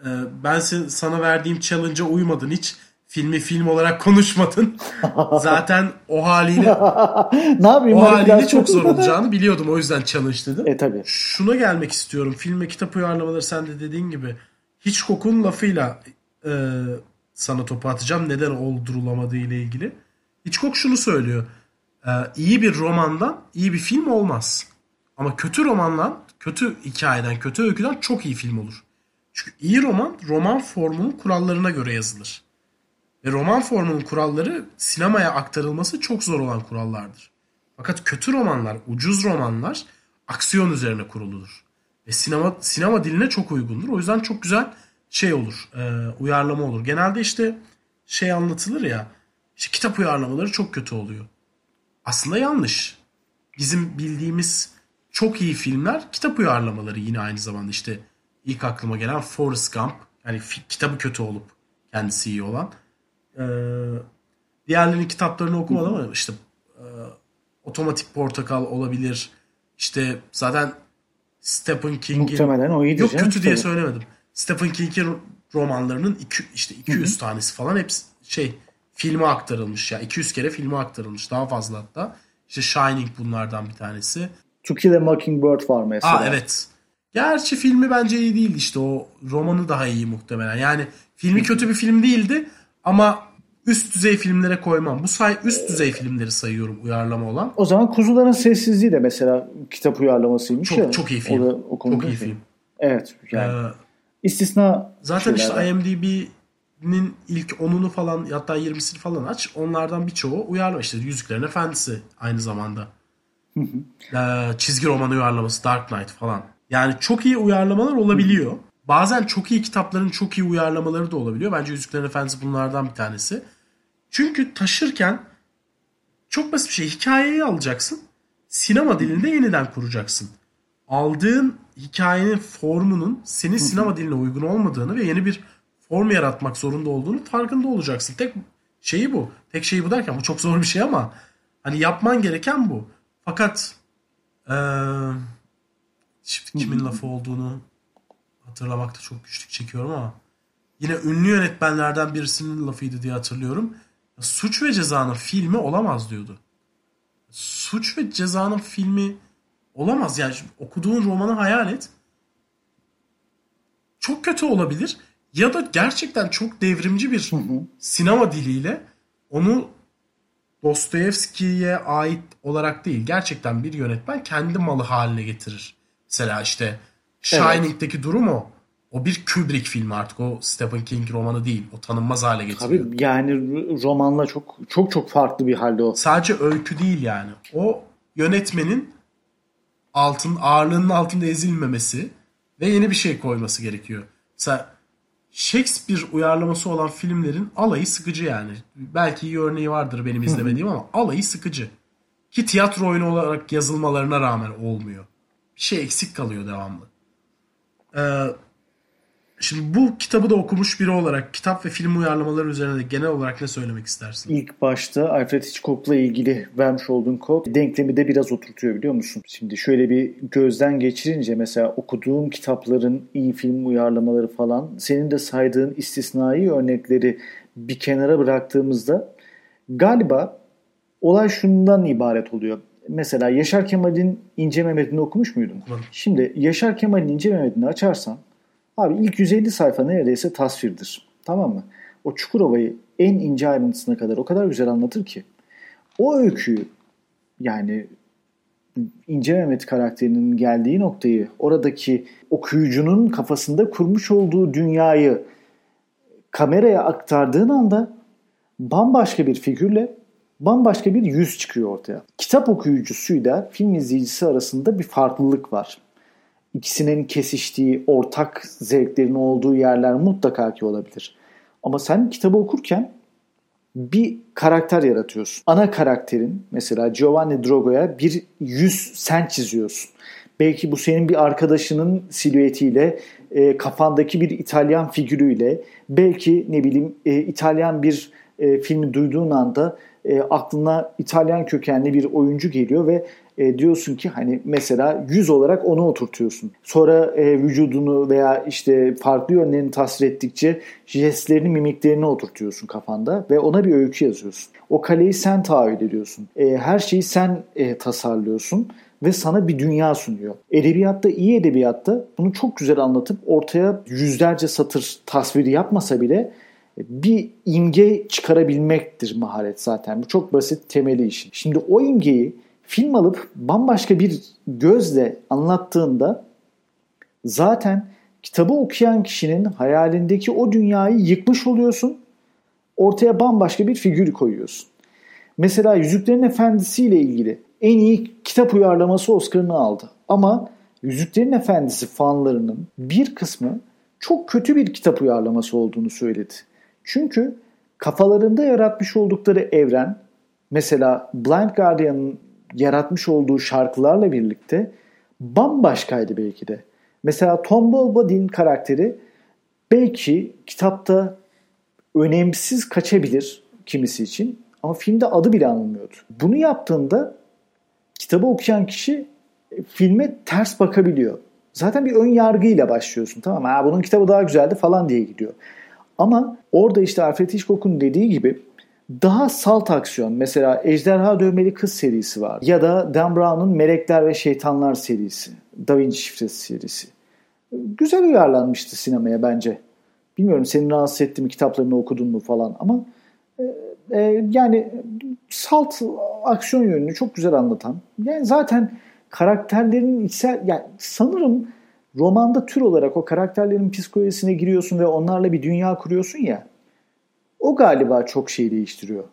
Speaker 1: e, ben sana verdiğim challenge'a uymadın hiç. Filmi film olarak <laughs> konuşmadın. <laughs> zaten o haliyle <laughs>
Speaker 2: ne yapayım?
Speaker 1: o haliyle çok zor olacağını biliyordum. O yüzden challenge dedim.
Speaker 2: E tabi.
Speaker 1: Şuna gelmek istiyorum. Film ve kitap uyarlamaları sen de dediğin gibi. Hitchcock'un lafıyla e, sana topu atacağım. Neden oldurulamadığı ile ilgili. Hitchcock şunu söylüyor. E, iyi bir romandan iyi bir film olmaz. Ama kötü romandan, kötü hikayeden, kötü öyküden çok iyi film olur. Çünkü iyi roman, roman formunun kurallarına göre yazılır. Ve roman formunun kuralları sinemaya aktarılması çok zor olan kurallardır. Fakat kötü romanlar, ucuz romanlar aksiyon üzerine kuruludur. Ve sinema sinema diline çok uygundur. O yüzden çok güzel şey olur, e, uyarlama olur. Genelde işte şey anlatılır ya, işte kitap uyarlamaları çok kötü oluyor. Aslında yanlış. Bizim bildiğimiz çok iyi filmler kitap uyarlamaları yine aynı zamanda işte ilk aklıma gelen Forrest Gump yani kitabı kötü olup kendisi iyi olan. Ee, diğerlerinin kitaplarını okumadım ama işte e, Otomatik Portakal olabilir. İşte zaten Stephen King'in
Speaker 2: Muhtemelen o iyidir
Speaker 1: Yok
Speaker 2: canım,
Speaker 1: kötü diye söylemedim. Stephen King'in romanlarının iki, işte 200 tanesi falan hepsi şey filme aktarılmış ya. 200 kere filme aktarılmış. Daha fazla hatta. İşte Shining bunlardan bir tanesi.
Speaker 2: To Kill a Mockingbird var mesela.
Speaker 1: Aa evet. Gerçi filmi bence iyi değildi işte. O romanı daha iyi muhtemelen. Yani filmi kötü bir film değildi ama üst düzey filmlere koymam. Bu say üst düzey filmleri sayıyorum uyarlama olan.
Speaker 2: O zaman Kuzuların Sessizliği de mesela kitap uyarlamasıymış
Speaker 1: Çok
Speaker 2: ya.
Speaker 1: çok iyi
Speaker 2: O
Speaker 1: film.
Speaker 2: da o
Speaker 1: çok iyi
Speaker 2: şey.
Speaker 1: film.
Speaker 2: Evet. Yani
Speaker 1: Ee,
Speaker 2: istisna
Speaker 1: Zaten işte
Speaker 2: şeylerden.
Speaker 1: IMDb'nin ilk 10'unu falan hatta 20'sini falan aç. Onlardan birçoğu uyarlama. işte Yüzüklerin Efendisi aynı zamanda. Ee, çizgi roman uyarlaması Dark Knight falan. Yani çok iyi uyarlamalar olabiliyor. Bazen çok iyi kitapların çok iyi uyarlamaları da olabiliyor. Bence Yüzüklerin Efendisi bunlardan bir tanesi. Çünkü taşırken çok basit bir şey. Hikayeyi alacaksın. Sinema dilinde yeniden kuracaksın. Aldığın hikayenin formunun senin sinema diline uygun olmadığını ve yeni bir form yaratmak zorunda olduğunu farkında olacaksın. Tek şeyi bu. Tek şeyi bu derken bu çok zor bir şey ama hani yapman gereken bu. Fakat şimdi kimin lafı olduğunu hatırlamakta çok güçlük çekiyorum ama yine ünlü yönetmenlerden birisinin lafıydı diye hatırlıyorum. Suç ve Ceza'nın filmi olamaz diyordu. Suç ve Ceza'nın filmi olamaz. Yani okuduğun romanı hayal et. Çok kötü olabilir. Ya da gerçekten çok devrimci bir sinema diliyle onu Dostoyevski'ye ait olarak değil. Gerçekten bir yönetmen kendi malı haline getirir. Mesela işte Shining'deki durum o. O bir Kubrick filmi artık. O Stephen King romanı değil. O tanınmaz hale getiriyor.
Speaker 2: Tabii yani romanla çok çok çok farklı bir halde o.
Speaker 1: Sadece öykü değil yani. O yönetmenin altın ağırlığının altında ezilmemesi ve yeni bir şey koyması gerekiyor. Mesela Shakespeare uyarlaması olan filmlerin alayı sıkıcı yani. Belki iyi örneği vardır benim izlemediğim ama alayı sıkıcı. Ki tiyatro oyunu olarak yazılmalarına rağmen olmuyor. Bir şey eksik kalıyor devamlı. Ee, şimdi bu kitabı da okumuş biri olarak kitap ve film uyarlamaları üzerine de genel olarak ne söylemek istersin?
Speaker 2: İlk başta Alfred Hitchcock'la ilgili vermiş olduğun kod denklemi de biraz oturtuyor biliyor musun? Şimdi şöyle bir gözden geçirince mesela okuduğum kitapların iyi film uyarlamaları falan senin de saydığın istisnai örnekleri bir kenara bıraktığımızda galiba olay şundan ibaret oluyor. Mesela Yaşar Kemal'in İnce Mehmet'ini okumuş muydun?
Speaker 1: Okumadım.
Speaker 2: Şimdi Yaşar Kemal'in İnce Mehmet'ini açarsan abi ilk 150 sayfa neredeyse tasvirdir. Tamam mı? O Çukurova'yı en ince ayrıntısına kadar o kadar güzel anlatır ki. O öyküyü yani İnce Mehmet karakterinin geldiği noktayı oradaki okuyucunun kafasında kurmuş olduğu dünyayı kameraya aktardığın anda bambaşka bir figürle bambaşka bir yüz çıkıyor ortaya. Kitap okuyucusuyla film izleyicisi arasında bir farklılık var. İkisinin kesiştiği, ortak zevklerin olduğu yerler mutlaka ki olabilir. Ama sen kitabı okurken bir karakter yaratıyorsun. Ana karakterin mesela Giovanni Drogo'ya bir yüz sen çiziyorsun. Belki bu senin bir arkadaşının silüetiyle, e, kafandaki bir İtalyan figürüyle, belki ne bileyim e, İtalyan bir e, filmi duyduğun anda e, aklına İtalyan kökenli bir oyuncu geliyor ve e, diyorsun ki hani mesela yüz olarak onu oturtuyorsun. Sonra e, vücudunu veya işte farklı yönlerini tasvir ettikçe jestlerini, mimiklerini oturtuyorsun kafanda ve ona bir öykü yazıyorsun. O kaleyi sen tahayyül ediyorsun. E, her şeyi sen e, tasarlıyorsun ve sana bir dünya sunuyor. Edebiyatta, iyi edebiyatta bunu çok güzel anlatıp ortaya yüzlerce satır tasviri yapmasa bile bir imge çıkarabilmektir maharet zaten. Bu çok basit temeli işin. Şimdi o imgeyi film alıp bambaşka bir gözle anlattığında zaten kitabı okuyan kişinin hayalindeki o dünyayı yıkmış oluyorsun. Ortaya bambaşka bir figür koyuyorsun. Mesela Yüzüklerin Efendisi ile ilgili en iyi kitap uyarlaması Oscar'ını aldı. Ama Yüzüklerin Efendisi fanlarının bir kısmı çok kötü bir kitap uyarlaması olduğunu söyledi. Çünkü kafalarında yaratmış oldukları evren mesela Blind Guardian'ın yaratmış olduğu şarkılarla birlikte bambaşkaydı belki de. Mesela Tom Bombadil'in karakteri belki kitapta önemsiz kaçabilir kimisi için ama filmde adı bile anılmıyordu. Bunu yaptığında kitabı okuyan kişi filme ters bakabiliyor. Zaten bir ön yargıyla başlıyorsun tamam? Ha, bunun kitabı daha güzeldi falan diye gidiyor. Ama orada işte Alfred Hitchcock'un dediği gibi daha salt aksiyon. Mesela Ejderha Dövmeli Kız serisi var. Ya da Dan Brown'un Melekler ve Şeytanlar serisi. Da Vinci Şifresi serisi. Güzel uyarlanmıştı sinemaya bence. Bilmiyorum senin rahatsız etti mi kitaplarını okudun mu falan ama e, e, yani salt aksiyon yönünü çok güzel anlatan. Yani zaten karakterlerin içsel yani sanırım romanda tür olarak o karakterlerin psikolojisine giriyorsun ve onlarla bir dünya kuruyorsun ya. O galiba çok şey değiştiriyor.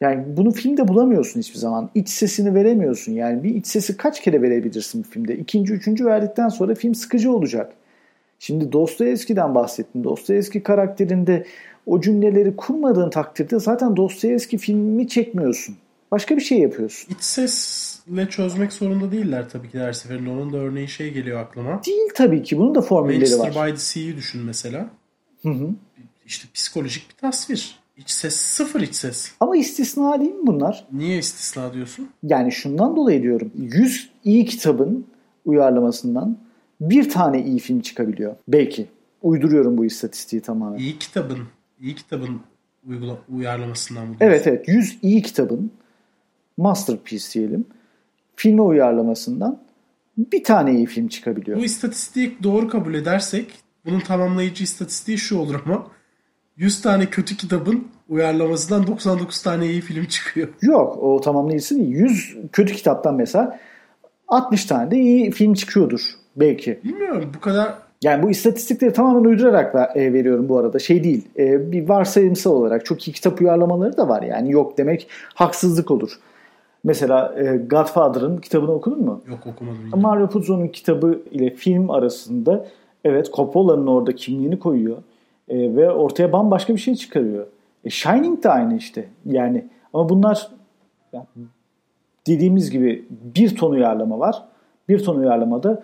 Speaker 2: Yani bunu filmde bulamıyorsun hiçbir zaman. İç sesini veremiyorsun. Yani bir iç sesi kaç kere verebilirsin bir filmde? İkinci, üçüncü verdikten sonra film sıkıcı olacak. Şimdi Dostoyevski'den bahsettim. Dostoyevski karakterinde o cümleleri kurmadığın takdirde zaten Dostoyevski filmi çekmiyorsun. Başka bir şey yapıyorsun.
Speaker 1: İç sesle çözmek zorunda değiller tabii ki her seferinde. Onun da örneği şey geliyor aklıma.
Speaker 2: Değil tabii ki. Bunun da formülleri var.
Speaker 1: Manchester by the Sea'yi düşün mesela.
Speaker 2: Hı hı.
Speaker 1: İşte psikolojik bir tasvir. İç ses sıfır iç ses.
Speaker 2: Ama istisna değil mi bunlar?
Speaker 1: Niye istisna diyorsun?
Speaker 2: Yani şundan dolayı diyorum. 100 iyi kitabın uyarlamasından bir tane iyi film çıkabiliyor. Belki. Uyduruyorum bu istatistiği tamamen.
Speaker 1: İyi kitabın, iyi kitabın uygula, uyarlamasından mı
Speaker 2: Evet evet. 100 iyi kitabın masterpiece diyelim. Filme uyarlamasından bir tane iyi film çıkabiliyor.
Speaker 1: Bu istatistiği doğru kabul edersek bunun tamamlayıcı istatistiği şu olur ama 100 tane kötü kitabın uyarlamasından 99 tane iyi film çıkıyor. <laughs>
Speaker 2: Yok o tamamlayıcısı değil. 100 kötü kitaptan mesela 60 tane de iyi film çıkıyordur belki.
Speaker 1: Bilmiyorum bu kadar
Speaker 2: yani bu istatistikleri tamamen uydurarak e, veriyorum bu arada. Şey değil. E, bir varsayımsal olarak çok iyi kitap uyarlamaları da var. Yani yok demek haksızlık olur. Mesela e, Godfather'ın kitabını okudun mu?
Speaker 1: Yok okumadım.
Speaker 2: Mario Puzo'nun kitabı ile film arasında evet Coppola'nın orada kimliğini koyuyor. E, ve ortaya bambaşka bir şey çıkarıyor. E, Shining de aynı işte. Yani ama bunlar yani dediğimiz gibi bir ton uyarlama var. Bir ton uyarlamada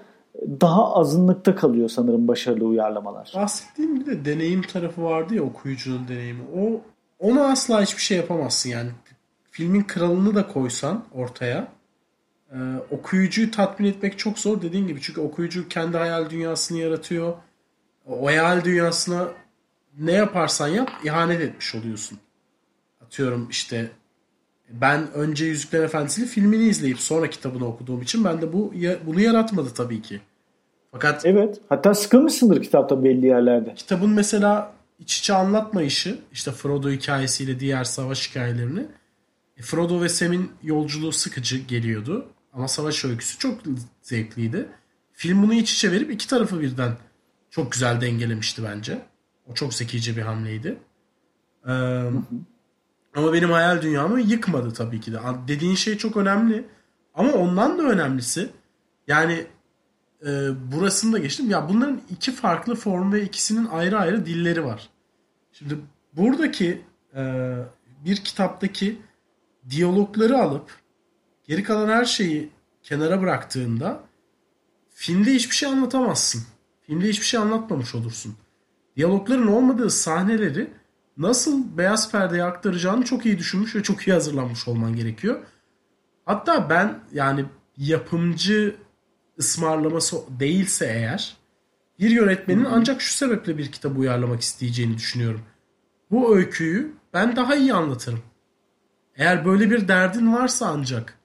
Speaker 2: daha azınlıkta kalıyor sanırım başarılı uyarlamalar.
Speaker 1: Bahsettiğim bir de deneyim tarafı vardı ya okuyucunun deneyimi. O ona asla hiçbir şey yapamazsın yani. Filmin kralını da koysan ortaya e, okuyucuyu tatmin etmek çok zor dediğin gibi. Çünkü okuyucu kendi hayal dünyasını yaratıyor. O hayal dünyasına ne yaparsan yap ihanet etmiş oluyorsun. Atıyorum işte ben önce Yüzükler Efendisi'nin filmini izleyip sonra kitabını okuduğum için ben de bu bunu yaratmadı tabii ki. Fakat
Speaker 2: Evet. Hatta sıkılmışsındır kitapta belli yerlerde.
Speaker 1: Kitabın mesela iç içe anlatma işi işte Frodo hikayesiyle diğer savaş hikayelerini e, Frodo ve Sam'in yolculuğu sıkıcı geliyordu. Ama savaş öyküsü çok zevkliydi. Film bunu iç içe verip iki tarafı birden çok güzel dengelemişti bence. O çok zekice bir hamleydi. Ee, ama benim hayal dünyamı yıkmadı tabii ki de. Dediğin şey çok önemli. Ama ondan da önemlisi yani e, burasını da geçtim. Ya bunların iki farklı form ve ikisinin ayrı ayrı dilleri var. Şimdi buradaki e, bir kitaptaki diyalogları alıp geri kalan her şeyi kenara bıraktığında filmde hiçbir şey anlatamazsın. Filmde hiçbir şey anlatmamış olursun. Diyalogların olmadığı sahneleri nasıl beyaz perdeye aktaracağını çok iyi düşünmüş ve çok iyi hazırlanmış olman gerekiyor. Hatta ben yani yapımcı ısmarlaması değilse eğer bir yönetmenin ancak şu sebeple bir kitabı uyarlamak isteyeceğini düşünüyorum. Bu öyküyü ben daha iyi anlatırım. Eğer böyle bir derdin varsa ancak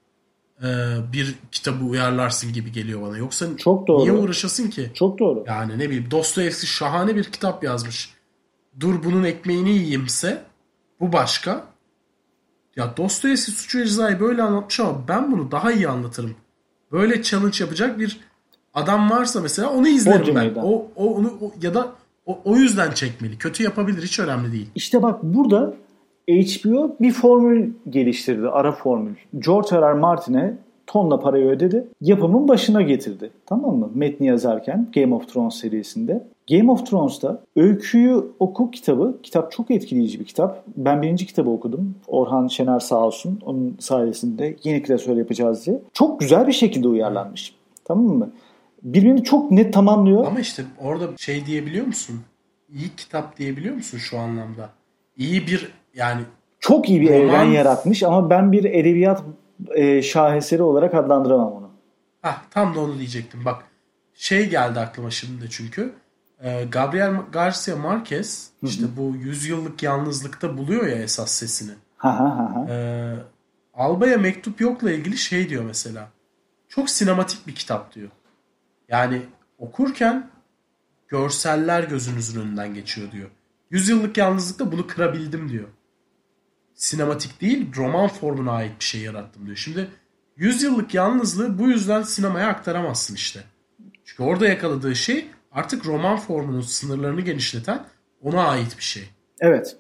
Speaker 1: bir kitabı uyarlarsın gibi geliyor bana. Yoksa
Speaker 2: Çok doğru.
Speaker 1: niye uğraşasın ki?
Speaker 2: Çok doğru.
Speaker 1: Yani ne bileyim Dostoyevski şahane bir kitap yazmış. Dur bunun ekmeğini yiyeyimse bu başka. Ya Dostoyevski suçu ve cezayı böyle anlatmış ama ben bunu daha iyi anlatırım. Böyle challenge yapacak bir adam varsa mesela onu izlerim
Speaker 2: Bodrum
Speaker 1: ben. O, o onu o- ya da o, o yüzden çekmeli. Kötü yapabilir hiç önemli değil.
Speaker 2: İşte bak burada HBO bir formül geliştirdi, ara formül. George R. R. Martin'e tonla parayı ödedi. Yapımın başına getirdi. Tamam mı? Metni yazarken Game of Thrones serisinde. Game of Thrones'ta Öyküyü Oku kitabı. Kitap çok etkileyici bir kitap. Ben birinci kitabı okudum. Orhan Şener sağ olsun. Onun sayesinde yeni klasör yapacağız diye. Çok güzel bir şekilde uyarlanmış. Tamam mı? Birbirini çok net tamamlıyor.
Speaker 1: Ama işte orada şey diyebiliyor musun? İyi kitap diyebiliyor musun şu anlamda? İyi bir yani
Speaker 2: Çok iyi bir
Speaker 1: Roman-
Speaker 2: evren yaratmış ama ben bir edebiyat e, şaheseri olarak adlandıramam onu.
Speaker 1: Ah tam da onu diyecektim. Bak şey geldi aklıma şimdi de çünkü. Ee, Gabriel Garcia Marquez işte bu yüzyıllık yalnızlıkta buluyor ya esas sesini.
Speaker 2: Ha ha.
Speaker 1: Ee, Alba'ya mektup yokla ilgili şey diyor mesela. Çok sinematik bir kitap diyor. Yani okurken görseller gözünüzün önünden geçiyor diyor. Yüzyıllık yalnızlıkta bunu kırabildim diyor. Sinematik değil roman formuna ait bir şey yarattım diyor. Şimdi yüzyıllık yalnızlığı bu yüzden sinemaya aktaramazsın işte. Çünkü orada yakaladığı şey artık roman formunun sınırlarını genişleten ona ait bir şey
Speaker 2: Evet.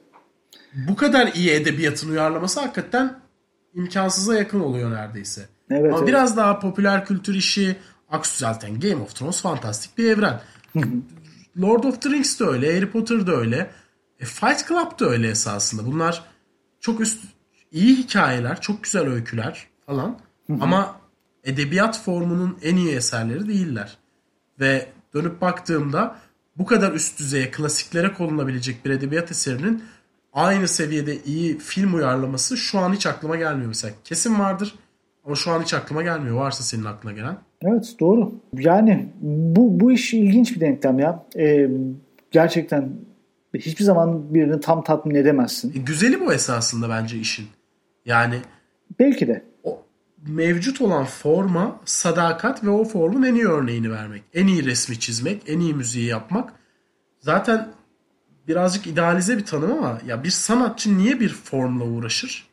Speaker 1: bu kadar iyi edebiyatın uyarlaması hakikaten imkansıza yakın oluyor neredeyse.
Speaker 2: Evet,
Speaker 1: Ama
Speaker 2: evet.
Speaker 1: biraz daha popüler kültür işi aksu zaten Game of Thrones fantastik bir evren. Lord of the Rings de öyle, Harry Potter da öyle. E, Fight Club da öyle esasında. Bunlar çok üst iyi hikayeler, çok güzel öyküler falan. Ama edebiyat formunun en iyi eserleri değiller. Ve dönüp baktığımda bu kadar üst düzeye klasiklere konulabilecek bir edebiyat eserinin aynı seviyede iyi film uyarlaması şu an hiç aklıma gelmiyor mesela. Kesin vardır ama şu an hiç aklıma gelmiyor. Varsa senin aklına gelen.
Speaker 2: Evet doğru. Yani bu, bu iş ilginç bir denklem ya. Ee, gerçekten hiçbir zaman birini tam tatmin edemezsin.
Speaker 1: E, güzeli bu esasında bence işin. Yani
Speaker 2: Belki de.
Speaker 1: o mevcut olan forma sadakat ve o formun en iyi örneğini vermek. En iyi resmi çizmek, en iyi müziği yapmak. Zaten birazcık idealize bir tanım ama ya bir sanatçı niye bir formla uğraşır?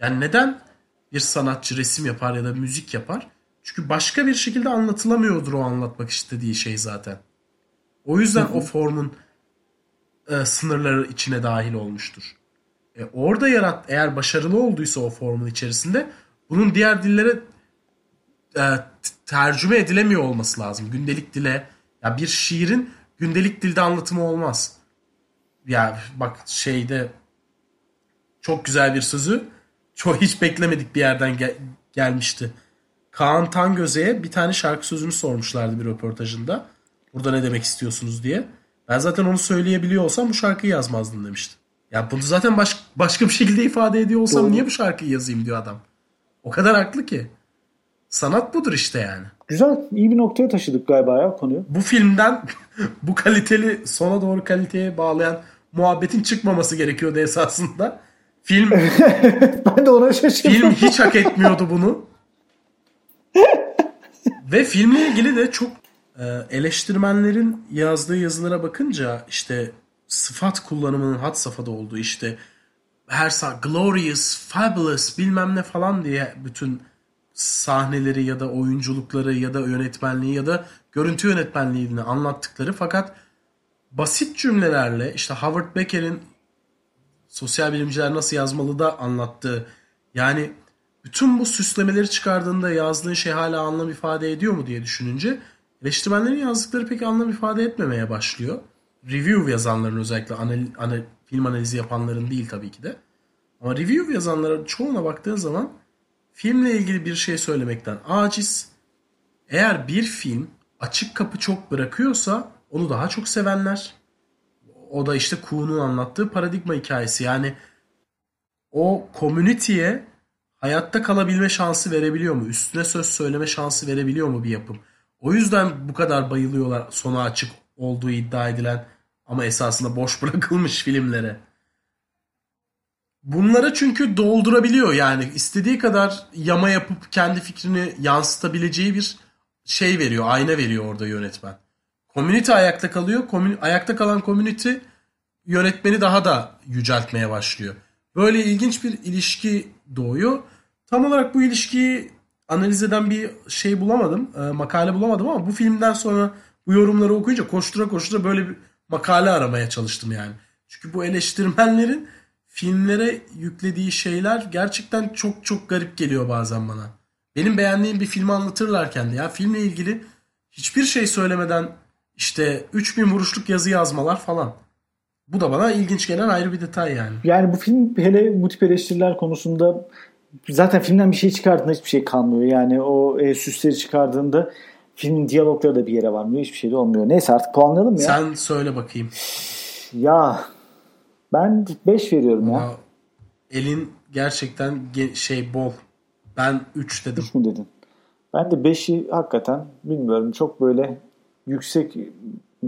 Speaker 1: Yani neden bir sanatçı resim yapar ya da müzik yapar? Çünkü başka bir şekilde anlatılamıyordur o anlatmak istediği şey zaten. O yüzden o formun e, sınırları içine dahil olmuştur. E, orada yarat eğer başarılı olduysa o formun içerisinde bunun diğer dillere e, tercüme edilemiyor olması lazım. Gündelik dile ya bir şiirin gündelik dilde anlatımı olmaz. Ya bak şeyde çok güzel bir sözü çok hiç beklemedik bir yerden gel- gelmişti. Kaan Tangöze'ye bir tane şarkı sözünü sormuşlardı bir röportajında. Burada ne demek istiyorsunuz diye. Ben zaten onu söyleyebiliyor olsam bu şarkıyı yazmazdım demişti. Ya bunu zaten baş- başka bir şekilde ifade ediyor olsam
Speaker 2: Doğru.
Speaker 1: niye bu şarkıyı yazayım diyor adam. O kadar haklı ki. Sanat budur işte yani.
Speaker 2: Güzel. iyi bir noktaya taşıdık galiba ya konuyu.
Speaker 1: Bu filmden <laughs> bu kaliteli sona doğru kaliteye bağlayan muhabbetin çıkmaması gerekiyordu esasında. Film <laughs>
Speaker 2: ben de ona şaşırdım.
Speaker 1: Film hiç hak etmiyordu bunu. <laughs> Ve filmle ilgili de çok eleştirmenlerin yazdığı yazılara bakınca işte sıfat kullanımının had safhada olduğu işte her sah glorious, fabulous bilmem ne falan diye bütün sahneleri ya da oyunculukları ya da yönetmenliği ya da görüntü yönetmenliğini anlattıkları fakat basit cümlelerle işte Howard Becker'in sosyal bilimciler nasıl yazmalı da anlattığı yani bütün bu süslemeleri çıkardığında yazdığın şey hala anlam ifade ediyor mu diye düşününce eleştirmenlerin yazdıkları pek anlam ifade etmemeye başlıyor. Review yazanların özellikle anal, anal, film analizi yapanların değil tabii ki de. Ama review yazanların çoğuna baktığın zaman filmle ilgili bir şey söylemekten aciz. Eğer bir film açık kapı çok bırakıyorsa onu daha çok sevenler. O da işte Kuhn'un anlattığı paradigma hikayesi. Yani o community'ye hayatta kalabilme şansı verebiliyor mu? Üstüne söz söyleme şansı verebiliyor mu bir yapım? O yüzden bu kadar bayılıyorlar sona açık olduğu iddia edilen ama esasında boş <laughs> bırakılmış filmlere. Bunlara çünkü doldurabiliyor yani istediği kadar yama yapıp kendi fikrini yansıtabileceği bir şey veriyor, ayna veriyor orada yönetmen. Community ayakta kalıyor. Komün, ayakta kalan community yönetmeni daha da yüceltmeye başlıyor. Böyle ilginç bir ilişki doğuyor. Tam olarak bu ilişkiyi analiz eden bir şey bulamadım. E, makale bulamadım ama bu filmden sonra bu yorumları okuyunca koştura koştura böyle bir makale aramaya çalıştım yani. Çünkü bu eleştirmenlerin filmlere yüklediği şeyler gerçekten çok çok garip geliyor bazen bana. Benim beğendiğim bir filmi anlatırlarken de ya filmle ilgili hiçbir şey söylemeden işte 3000 vuruşluk yazı yazmalar falan. Bu da bana ilginç gelen ayrı bir detay yani.
Speaker 2: Yani bu film hele bu tip eleştiriler konusunda zaten filmden bir şey çıkardığında hiçbir şey kalmıyor. Yani o e, süsleri çıkardığında filmin diyalogları da bir yere varmıyor. Hiçbir şey de olmuyor. Neyse artık puanlayalım ya?
Speaker 1: Sen söyle bakayım.
Speaker 2: Ya ben 5 veriyorum ya.
Speaker 1: Ama elin gerçekten ge- şey bol. Ben 3 dedim.
Speaker 2: 3 mü dedin? Ben de 5'i hakikaten bilmiyorum. Çok böyle yüksek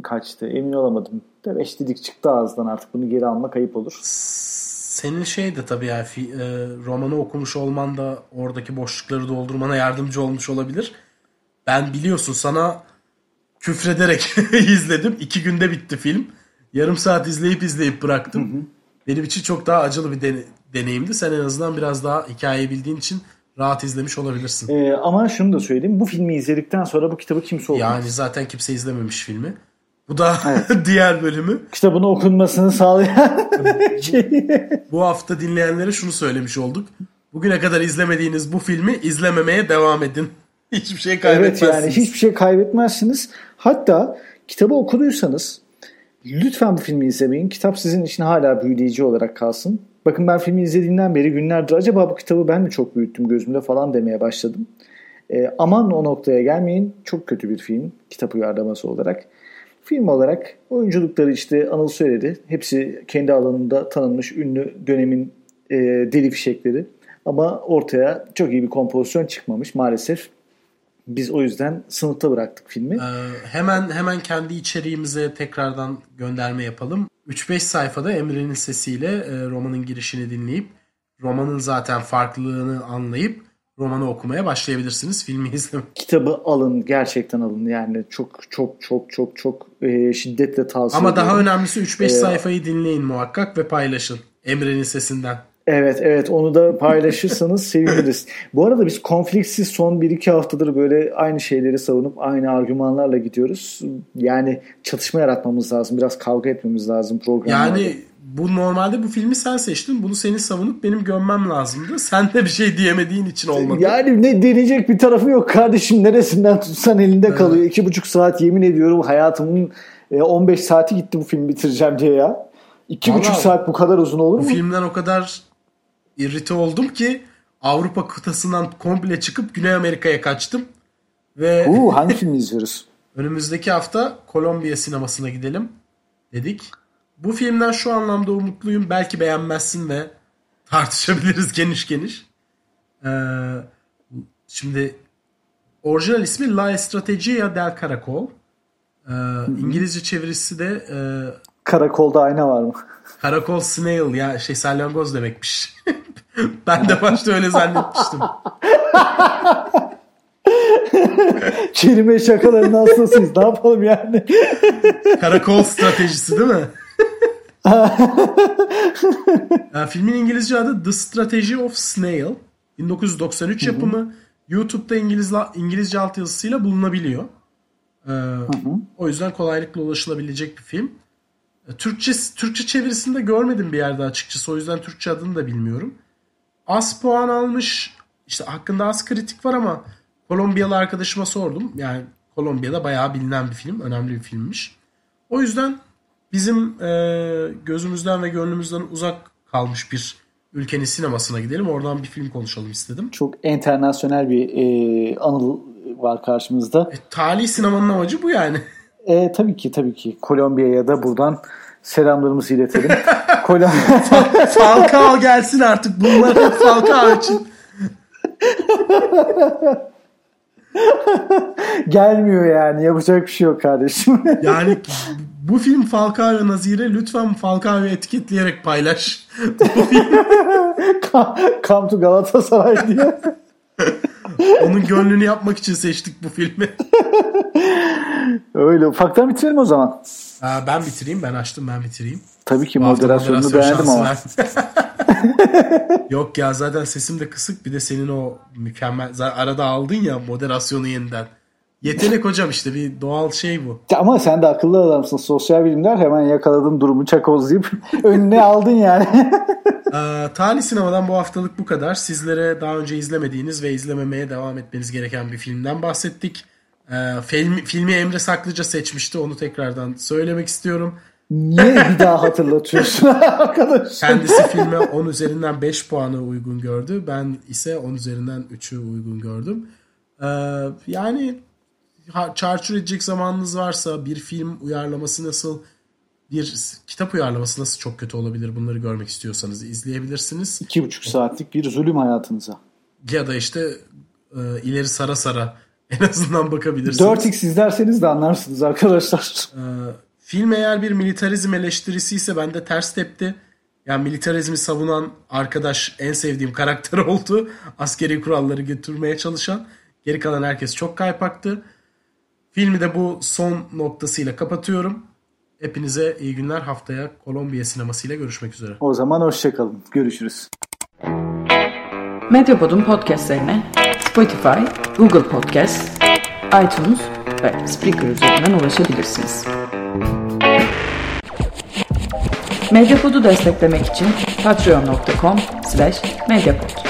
Speaker 2: kaçtı. Emin olamadım. De 5 dedik çıktı ağızdan artık. Bunu geri almak ayıp olur.
Speaker 1: Senin şey de tabii yani fi- e, romanı okumuş olman da oradaki boşlukları doldurmana yardımcı olmuş olabilir. Ben biliyorsun sana küfrederek <laughs> izledim. İki günde bitti film. Yarım saat izleyip izleyip bıraktım. Benim için çok daha acılı bir dene- deneyimdi. Sen en azından biraz daha hikayeyi bildiğin için rahat izlemiş olabilirsin.
Speaker 2: Ee, ama şunu da söyleyeyim. Bu filmi izledikten sonra bu kitabı kimse okumaz.
Speaker 1: Yani zaten kimse izlememiş filmi. Bu da <laughs> diğer bölümü.
Speaker 2: Kitabın okunmasını sağlayan <laughs> şey.
Speaker 1: Bu hafta dinleyenlere şunu söylemiş olduk. Bugüne kadar izlemediğiniz bu filmi izlememeye devam edin. <laughs> Hiçbir şey
Speaker 2: Evet
Speaker 1: kaybetmezsiniz.
Speaker 2: yani hiçbir şey kaybetmezsiniz. Hatta kitabı okuduysanız lütfen bu filmi izlemeyin. Kitap sizin için hala büyüleyici olarak kalsın. Bakın ben filmi izlediğimden beri günlerdir acaba bu kitabı ben mi çok büyüttüm gözümde falan demeye başladım. Ee, aman o noktaya gelmeyin. Çok kötü bir film kitap uyarlaması olarak. Film olarak oyunculukları işte Anıl söyledi. Hepsi kendi alanında tanınmış ünlü dönemin e, deli fişekleri. Ama ortaya çok iyi bir kompozisyon çıkmamış maalesef. Biz o yüzden sınıfta bıraktık filmi.
Speaker 1: Ee, hemen hemen kendi içeriğimize tekrardan gönderme yapalım. 3-5 sayfada Emre'nin sesiyle e, romanın girişini dinleyip romanın zaten farklılığını anlayıp romanı okumaya başlayabilirsiniz. Filmi <laughs> izleme.
Speaker 2: Kitabı alın gerçekten alın yani çok çok çok çok çok e, şiddetle tavsiye
Speaker 1: Ama daha önemlisi 3-5
Speaker 2: Ee,
Speaker 1: sayfayı dinleyin muhakkak ve paylaşın. Emre'nin sesinden.
Speaker 2: Evet evet onu da paylaşırsanız <laughs> seviniriz. Bu arada biz konfliksiz son 1-2 haftadır böyle aynı şeyleri savunup aynı argümanlarla gidiyoruz. Yani çatışma yaratmamız lazım. Biraz kavga etmemiz lazım programlarda.
Speaker 1: Yani bu normalde bu filmi sen seçtin. Bunu senin savunup benim gömmem lazımdı. Sen de bir şey diyemediğin için olmadı.
Speaker 2: Yani ne deneyecek bir tarafı yok kardeşim. Neresinden tutsan elinde kalıyor. İki buçuk saat yemin ediyorum hayatımın e, 15 saati gitti bu filmi bitireceğim diye ya. İki
Speaker 1: Vallahi
Speaker 2: buçuk saat bu kadar uzun olur
Speaker 1: Bu
Speaker 2: mu?
Speaker 1: filmden o kadar irrite oldum ki Avrupa kıtasından komple çıkıp Güney Amerika'ya kaçtım. Ve
Speaker 2: Uu, hangi filmi izliyoruz? <laughs>
Speaker 1: önümüzdeki hafta Kolombiya sinemasına gidelim dedik. Bu filmden şu anlamda umutluyum. Belki beğenmezsin ve tartışabiliriz geniş geniş. Ee, şimdi orijinal ismi La Estrategia del Caracol. Ee, İngilizce çevirisi de e,
Speaker 2: Karakolda ayna var mı?
Speaker 1: Karakol snail ya şey salyangoz demekmiş. <laughs> ben de başta öyle zannetmiştim. <laughs>
Speaker 2: Kelime şakalarının hastasıyız. ne yapalım yani?
Speaker 1: Karakol stratejisi değil mi? Ya, <laughs> filmin İngilizce adı The Strategy of Snail. 1993 yapımı. YouTube'da İngiliz, İngilizce altyazısıyla bulunabiliyor. Ee, o yüzden kolaylıkla ulaşılabilecek bir film. Türkçe Türkçe çevirisinde görmedim bir yerde açıkçası. O yüzden Türkçe adını da bilmiyorum. Az puan almış. İşte hakkında az kritik var ama Kolombiyalı arkadaşıma sordum. Yani Kolombiya'da bayağı bilinen bir film. Önemli bir filmmiş. O yüzden bizim e, gözümüzden ve gönlümüzden uzak kalmış bir ülkenin sinemasına gidelim. Oradan bir film konuşalım istedim.
Speaker 2: Çok internasyonel bir e, anıl var karşımızda.
Speaker 1: E, tali sinemanın amacı bu yani.
Speaker 2: E, tabii ki tabii ki Kolombiya'ya da buradan selamlarımızı iletelim. <laughs> Kolombiya
Speaker 1: Falcao gelsin artık. Bunlar Falcao için. <laughs>
Speaker 2: gelmiyor yani yapacak bir şey yok kardeşim.
Speaker 1: Yani <laughs> bu film Falcao Nazire lütfen Falcao'yu etiketleyerek paylaş. <laughs>
Speaker 2: Come to Galatasaray diye. <laughs>
Speaker 1: onun gönlünü yapmak için seçtik bu filmi. <laughs>
Speaker 2: Öyle ufaktan bitirelim o zaman.
Speaker 1: Aa, ben bitireyim. Ben açtım ben bitireyim.
Speaker 2: Tabii ki moderasyonunu
Speaker 1: moderasyon
Speaker 2: beğendim ama.
Speaker 1: Yok ya zaten sesim de kısık. Bir de senin o mükemmel... Arada aldın ya moderasyonu yeniden. Yetenek hocam işte bir doğal şey bu.
Speaker 2: Ama sen de akıllı adamsın. Sosyal bilimler hemen yakaladın durumu çakozlayıp <laughs> önüne aldın yani. <laughs>
Speaker 1: Ee, Tali Sinema'dan bu haftalık bu kadar. Sizlere daha önce izlemediğiniz ve izlememeye devam etmeniz gereken bir filmden bahsettik. Ee, film, filmi Emre Saklıca seçmişti. Onu tekrardan söylemek istiyorum.
Speaker 2: Niye bir daha <laughs> hatırlatıyorsun arkadaş?
Speaker 1: Kendisi filme 10 üzerinden 5 puanı uygun gördü. Ben ise 10 üzerinden 3'ü uygun gördüm. Ee, yani çarçur edecek zamanınız varsa bir film uyarlaması nasıl, bir kitap uyarlaması nasıl çok kötü olabilir bunları görmek istiyorsanız izleyebilirsiniz.
Speaker 2: İki buçuk saatlik bir zulüm hayatınıza.
Speaker 1: Ya da işte e, ileri sara sara <laughs> en azından bakabilirsiniz.
Speaker 2: 4x izlerseniz de anlarsınız arkadaşlar.
Speaker 1: Ee, film eğer bir militarizm eleştirisi ise bende ters tepti. Yani militarizmi savunan arkadaş en sevdiğim karakter <laughs> oldu. Askeri kuralları götürmeye çalışan. Geri kalan herkes çok kaypaktı. Filmi de bu son noktasıyla kapatıyorum. Hepinize iyi günler. Haftaya Kolombiya sinemasıyla görüşmek üzere.
Speaker 2: O zaman hoşçakalın. Görüşürüz.
Speaker 3: Medyapod'un podcastlerine Spotify, Google Podcast, iTunes ve Spreaker üzerinden ulaşabilirsiniz. Medyapod'u desteklemek için patreon.com slash medyapod.